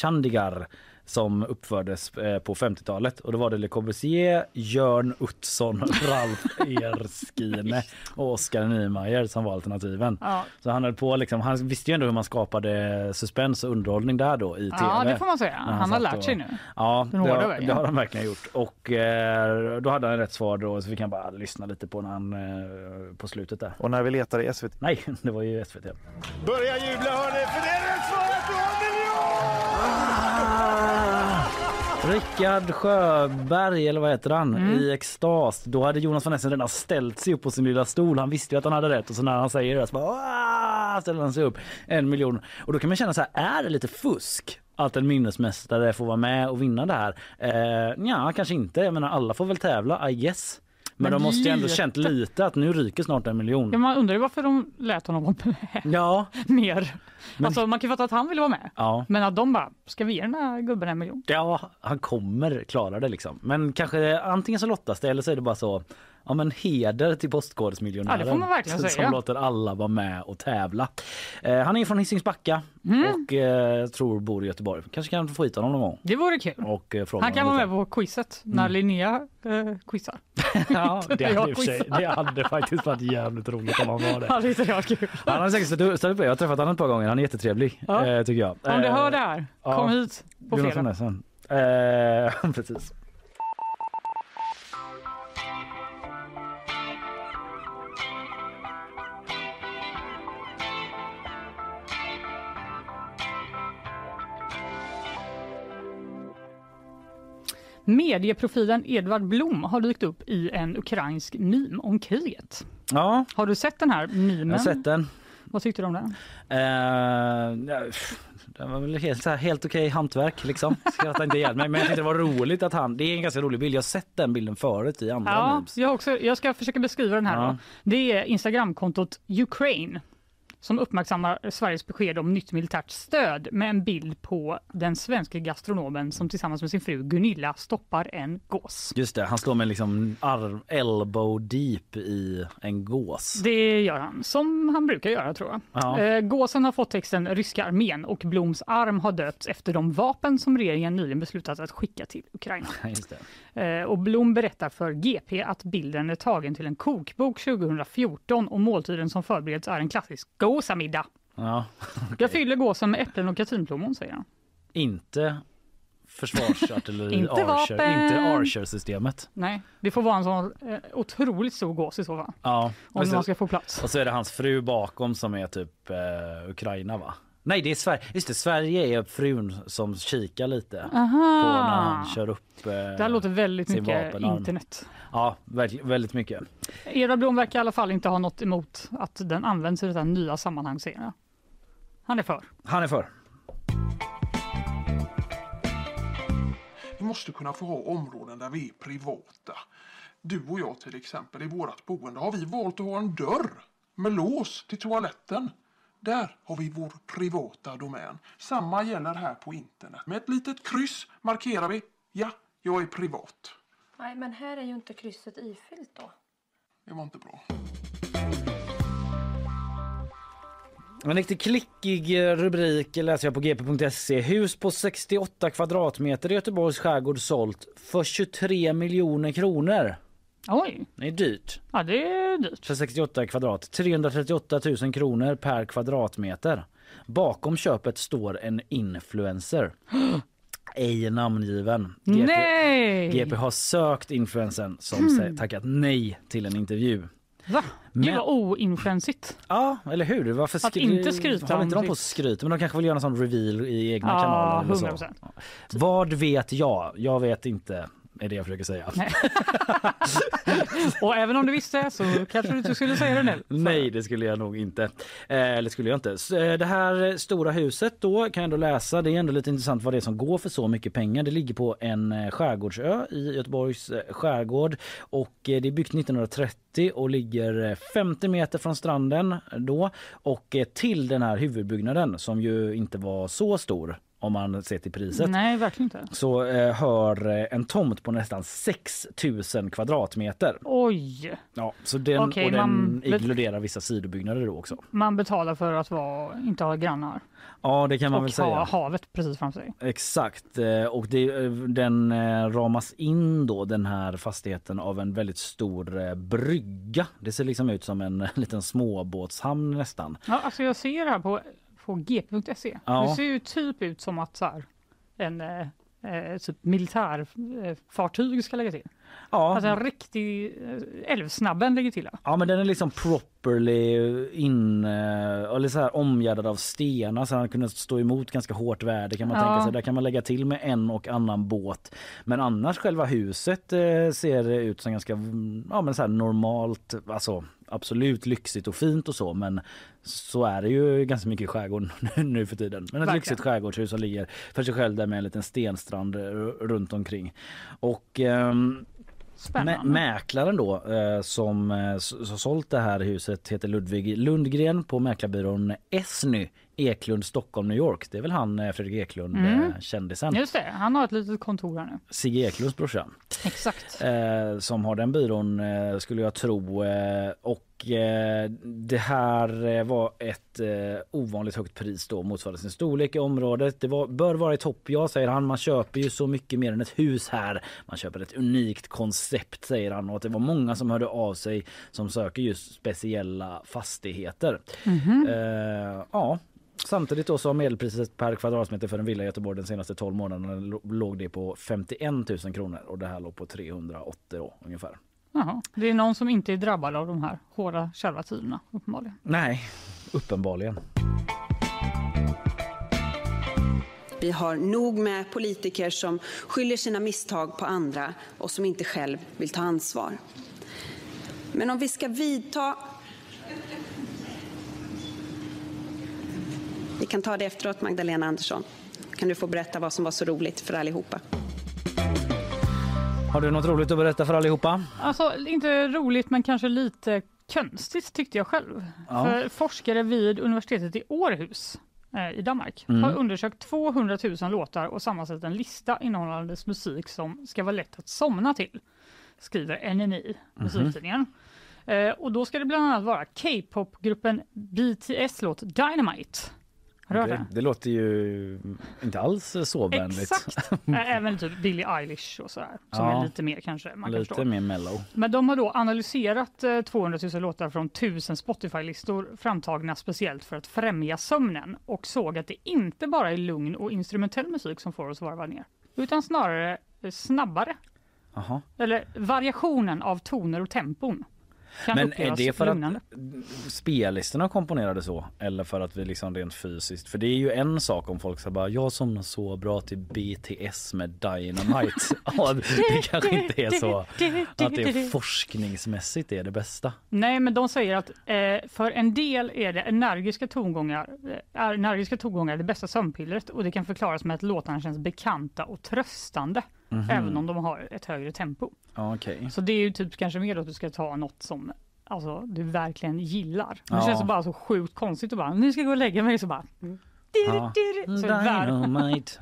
Chandigarh som uppfördes eh, på 50-talet och då var det Le Corbusier, Jörn Utzon, [laughs] Ralf Erskine och Oskar Niemeyer som var alternativen. Ja. Så han höll på liksom, han visste ju ändå hur man skapade suspens och underhållning där då i tv. Ja, det får man säga. När Han har lärt och- sig nu. Ja, det har, det har han verkligen gjort. Och eh, då hade han rätt svar då så vi kan bara lyssna lite på när han eh, på slutet där. Och när vi letar i SVT... Nej, [laughs] det var ju SVT. Börja jubla hörni, för det är rätt svaret! Rickard Sjöberg, eller vad heter han, Mm. i extas. Då hade Jonas von Essen redan ställt sig upp på sin lilla stol. Han visste ju att han hade rätt och så när han säger det så bara ställer han sig upp. En miljon. Och då kan man känna så här, är det lite fusk? Att en minnesmästare får vara med och vinna det här? Eh, ja, kanske inte. Jag menar, alla får väl tävla, I guess. Men, de måste ju ändå känt lite att nu ryker snart en miljon. Ja, man undrar ju varför de lät honom vara med [laughs] Ja. mer. Men- Alltså, man kan ju fatta att han ville vara med. Ja. Men att de bara, ska vi ge den här gubben en miljon? Ja, han kommer klara det liksom. Men kanske antingen så lottas det eller så är det bara så Ja men heder till Postkodmiljonären Ja, som säga. låter alla vara med och tävla. Eh, han är från Hisings Backa Mm. och eh, tror bor i Göteborg. Kanske kan få hit honom någon gång. Det vore kul. Och, eh, Han kan vara med på quizet när Mm. Linnea eh, quizar. [laughs] Ja, [laughs] det hade, sig, det hade faktiskt varit jävligt roligt om han var det. [laughs] Han har säkert ställt upp. Jag har träffat honom ett par gånger. Han är jättetrevlig Ja. eh, tycker jag. Om du Eh, hör det här, kom hit på fredag. precis. Medieprofilen Edvard Blom har dykt upp i en ukrainsk meme om kriget. Ja, Har du sett den här memen? jag har sett den. Vad tyckte du om den? Eh, ja, det var väl helt, här, helt okej hantverk liksom. Skratta inte ihjäl mig. Men jag tyckte det var roligt att han, det är en ganska rolig bild. Jag har sett den bilden förut i andra Ja, memes. jag, också, jag ska försöka beskriva den här. Ja. Då. Det är Instagramkontot Ukraine som uppmärksammar Sveriges besked om nytt militärt stöd med en bild på den svenska gastronomen som tillsammans med sin fru Gunilla stoppar en gås. Just det, han står med liksom arm, elbow deep i en gås. Det gör han, som han brukar göra tror jag. Ja. Eh, gåsen har fått texten ryska armén och Bloms arm har döpts efter de vapen som regeringen nyligen beslutat att skicka till Ukraina. [laughs] Eh, Och Blom berättar för GP att bilden är tagen till en kokbok 2014 och måltiden som förbereds är en klassisk gåsamiddag. Ja. Jag fyller gåsen med äpplen och katrinplommon, säger han. Inte försvarsartilleri, [laughs] Inte Archer, vapen. inte Archer-systemet. Nej, det får vara en sån eh, otroligt stor gås i så fall. Ja. Om man ska få plats. Och så är det hans fru bakom som är typ eh, Ukraina va? Nej det är Sverige. Just det, Sverige är frun som kikar lite Aha. på när han kör upp eh, Det här låter väldigt sin mycket vapenarm. internet. Ja, väldigt, väldigt mycket. Edvard Blom verkar i alla fall inte ha något emot att den används i detta nya sammanhang. Han är för. Han är för. Vi måste kunna få ha områden där vi är privata. Du och jag till exempel, i vårt boende har vi valt att ha en dörr med lås till toaletten. Där har vi vår privata domän. Samma gäller här på internet. Med ett litet kryss markerar vi, ja, jag är privat. Nej, men här är ju inte krysset ifyllt då. Det var inte bra. En riktigt klickig rubrik läser jag på gp.se. Hus på 68 kvadratmeter i Göteborgs skärgård sålt för 23 miljoner kronor. Oj, Det är dyrt. ja det är dyrt. För 68 kvadrat. 338 000 kronor per kvadratmeter. Bakom köpet står en influencer. [gasps] Ej namngiven. GP, Nej! GP har sökt influencern som säger- tackat nej till en intervju. Va? Men- Det var oinfluensigt. Ja, eller hur? Varför Att inte skryta Håller inte de på skryter, men de kanske vill göra en sån reveal i egna Ja, kanaler. Eller så. 100%. Vad vet jag? Jag vet inte, är det jag försöker säga. Och även om du visste så kanske du inte skulle säga det nu. Nej, det skulle jag nog inte. Eh, eller skulle jag inte. Eh, Det här stora huset då kan jag ändå läsa. Det är ändå lite intressant vad det är som går för så mycket pengar. Det ligger på en eh, skärgårdsö i Göteborgs eh, skärgård och det är byggt 1930 och ligger eh, 50 meter från stranden då och till den här huvudbyggnaden som ju inte var så stor om man ser till priset. Nej, verkligen inte. Så eh, hör eh, en tomt på nästan 6000 kvadratmeter. Oj! Ja, så den, Okej, och den man- inkluderar vissa sidobyggnader då också. Man betalar för att vara, inte ha grannar Ja, det kan man och väl säga. ha havet precis framför sig. Exakt, eh, och det, eh, den eh, ramas in då den här fastigheten av en väldigt stor eh, brygga. Det ser liksom ut som en [laughs] liten småbåtshamn nästan. Ja, alltså jag ser här på, på g.se. Ja. Det ser ju typ ut som att så här, en eh, eh, typ militärfartyg ska lägga till. Ja. Alltså en riktig eh, älvsnabben lägger till. Ja men den är liksom properly in, eh, eller så här omgärdad av stenar så han kunde stå emot ganska hårt väder kan man Ja. tänka sig. Där kan man lägga till med en och annan båt. Men annars själva huset ser ut som ganska ja, men så normalt, alltså absolut lyxigt och fint och så men så är det ju ganska mycket i skärgården [laughs] nu för tiden. Men ett Verkligen. lyxigt skärgårdshus som ligger för sig själv där med en liten stenstrand eh, runt omkring. Och ehm. Mä- mäklaren då eh, som eh, s- s- sålt det här huset heter Ludvig Lundgren på mäklarbyrån Esny Eklund Stockholm New York. Det är väl han eh, Fredrik Eklund Mm. eh, kändisen. Just det, han har ett litet kontor här nu. Sigge Eklunds brorsa. Exakt. Eh, som har den byrån eh, skulle jag tro. Eh, och eh, det här var ett ovanligt högt pris då motsvarande sin storlek i området. Det var, bör vara i topp ja säger han. Man köper ju så mycket mer än ett hus här. Man köper ett unikt koncept säger han och att det var många som hörde av sig som söker just speciella fastigheter. Mhm. Eh, ja. Samtidigt då så har medelpriset per kvadratmeter för en villa i Göteborg den senaste 12 månaderna låg det på 51 000 kronor och det här låg på 380 då ungefär. Jaha. Det är någon som inte är drabbad av de här hårda kärva tiderna uppenbarligen. Nej, uppenbarligen. Vi har nog med politiker som skyller sina misstag på andra och som inte själv vill ta ansvar. Men om vi ska vidta... Vi kan ta det efteråt, Magdalena Andersson. Kan du få berätta vad som var så roligt för allihopa? Har du något roligt att berätta för allihopa? Alltså inte roligt men kanske lite konstigt tyckte jag själv. Ja. För forskare vid universitetet i Århus eh, i Danmark Mm. har undersökt 200 000 låtar och sammanställt en lista innehållandes musik som ska vara lätt att somna till, skriver NMI, Mhm. musiktidningen. Eh, och då ska det bland annat vara K-popgruppen BTS låt Dynamite. Det, det? låter ju inte alls sovvänligt. Exakt. [laughs] Eh, Även typ Billie Eilish och sådär. Som Ja. är lite mer kanske. Man kan Lite förstå. mer mellow. Men de har då analyserat eh, 200 000 låtar från 1000 Spotify-listor framtagna speciellt för att främja sömnen och såg att det inte bara är lugn och instrumentell musik som får oss varva ner, utan snarare eh, snabbare, Aha. eller variationen av toner och tempon. Kan Men är det för lugnande. att spellistorna komponerade så eller för att vi liksom rent fysiskt? För det är ju en sak om folk säger bara jag somnar så bra till BTS med Dynamite. [laughs] ja, det kanske inte är så att det [laughs] forskningsmässigt är det bästa. Nej, men de säger att eh, för en del är det energiska tongångar, eh, energiska tongångar det bästa sömnpillret och det kan förklaras med att låtarna känns bekanta och tröstande Mhm. även om de har ett högre tempo. Ja, Okej. Så det är ju typ kanske mer att du ska ta något som alltså, du verkligen gillar. Det Ja. känns bara så sjukt konstigt att bara nu ska jag gå och lägga mig så bara Ja. så värld- Dynamite.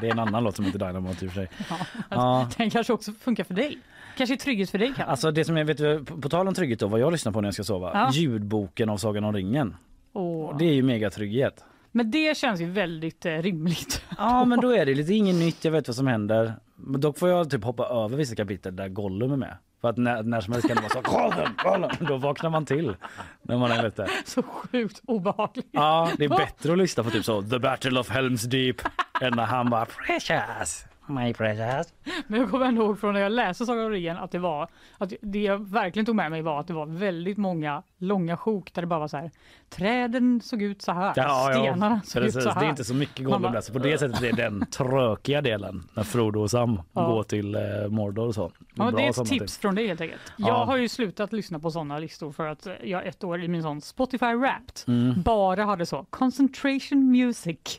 Det är en annan låt som heter Dynamite i och för sig. [laughs] Ja, Ja. Den kanske också funkar för dig. Kanske är trygghet för dig Kalle. Alltså det som jag vet, på, på tal om trygghet då, vad jag lyssnar på när jag ska sova. Ja. Ljudboken av Sagan om ringen. Åh. Det är ju mega trygghet. Men det känns ju väldigt eh, rimligt. Ja men då är det lite inget nytt, jag vet vad som händer. Men dock får jag typ hoppa över vissa kapitel där Gollum är med. För att när, när som helst kan det vara så Gollum, Gollum, [laughs] då vaknar man till. När man är lite. [laughs] Så sjukt obehagligt. Ja det är bättre att lyssna på typ så The Battle of Helms Deep än när han bara Precious, my precious. Men jag kommer ändå ihåg från när jag läste Sagan om ringen att det var att det jag verkligen tog med mig var att det var väldigt många långa sjok där det bara var så här. Träden såg ut så här, Ja, stenarna såg precis. ut så här. Det är inte så mycket Man Gollum bara, där. Så på det sättet är den [laughs] trökiga delen när Frodo och Sam Ja. går till eh, Mordor och så. Ja, det är ett tips från dig helt enkelt. Ja. Jag har ju slutat lyssna på sådana listor för att jag ett år i min sån Spotify Wrapped Mm. bara hade så concentration music. [laughs]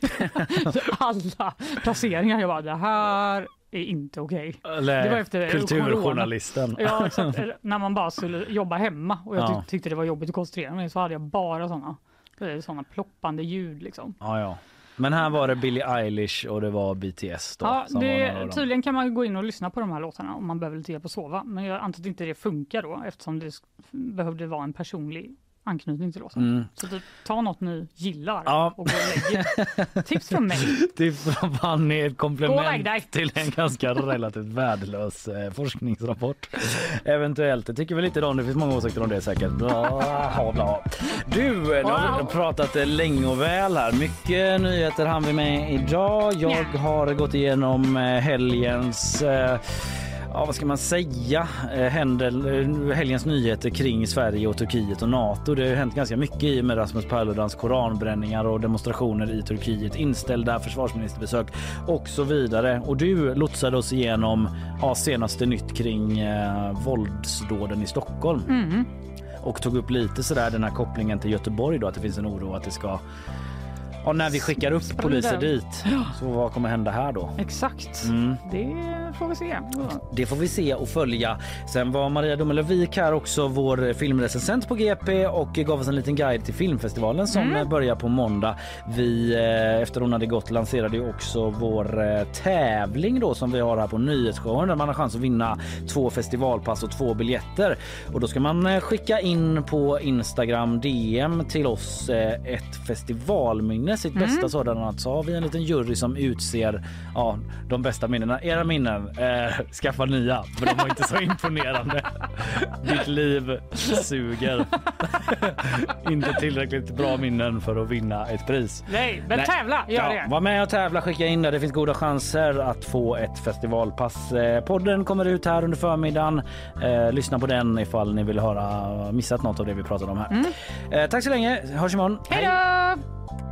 [laughs] Alla placeringar. Jag bara det här är inte okej. Eller Det var efter kulturjournalisten. Ja, exakt. [laughs] När man bara skulle jobba hemma och jag Ja. tyckte det var jobbigt att koncentrera mig så hade jag bara sådana såna ploppande ljud liksom. Ja, ja. Men här var det Billie Eilish och det var BTS då. Ja, det, tydligen kan man gå in och lyssna på de här låtarna om man behöver lite hjälp att sova. Men jag antar att inte det funkar då eftersom det behövde vara en personlig anknytning till låten. Mm. Så typ, ta något ni gillar Ja. och gå och lägg er. [laughs] Tips från mig. Tips från Fanny, ett komplement till en ganska relativt värdelös eh, forskningsrapport. Eventuellt, det tycker väl inte de. Det finns många åsikter om det säkert. Bla, bla. Du, eh, nu har vi pratat eh, länge och väl här. Mycket nyheter hann vi med idag. Jag har gått igenom eh, helgens eh, Ja, vad ska man säga? Eh, Händel, eh, helgens nyheter kring Sverige och Turkiet och Nato. Det har hänt ganska mycket i och med Rasmus Paludans koranbränningar och demonstrationer i Turkiet, inställda försvarsministerbesök och så vidare. Och du lotsade oss igenom ja, senaste nytt kring eh, våldsdåden i Stockholm Mm. och tog upp lite sådär den här kopplingen till Göteborg då att det finns en oro att det ska Ja, när vi skickar upp Sprida. poliser dit, så vad kommer hända här då? Exakt. Mm. Det får vi se. Det får vi se och följa. Sen var Maria Domelövik här också, vår filmrecensent på GP och gav oss en liten guide till filmfestivalen som Mm. börjar på måndag. Vi, eh, efter hon hade gått, lanserade ju också vår eh, tävling då som vi har här på Nyhetsshowen där man har chans att vinna två festivalpass och två biljetter. Och då ska man eh, skicka in på Instagram DM till oss ett festivalminne, sitt Mm. bästa sådant. Så har vi en liten jury som utser ja, de bästa minnena. Era minnen, eh, skaffa nya för de var inte så [laughs] imponerande. Ditt liv suger. [laughs] inte tillräckligt bra minnen för att vinna ett pris. Nej, men tävla, gör ja, det. Var med och tävla, skicka in där. Det finns goda chanser att få ett festivalpass. Eh, Podden kommer ut här under förmiddagen. Eh, lyssna på den ifall ni vill höra missat något av det vi pratade om här. Mm. Eh, tack så länge. Hörs imorgon. Hej då!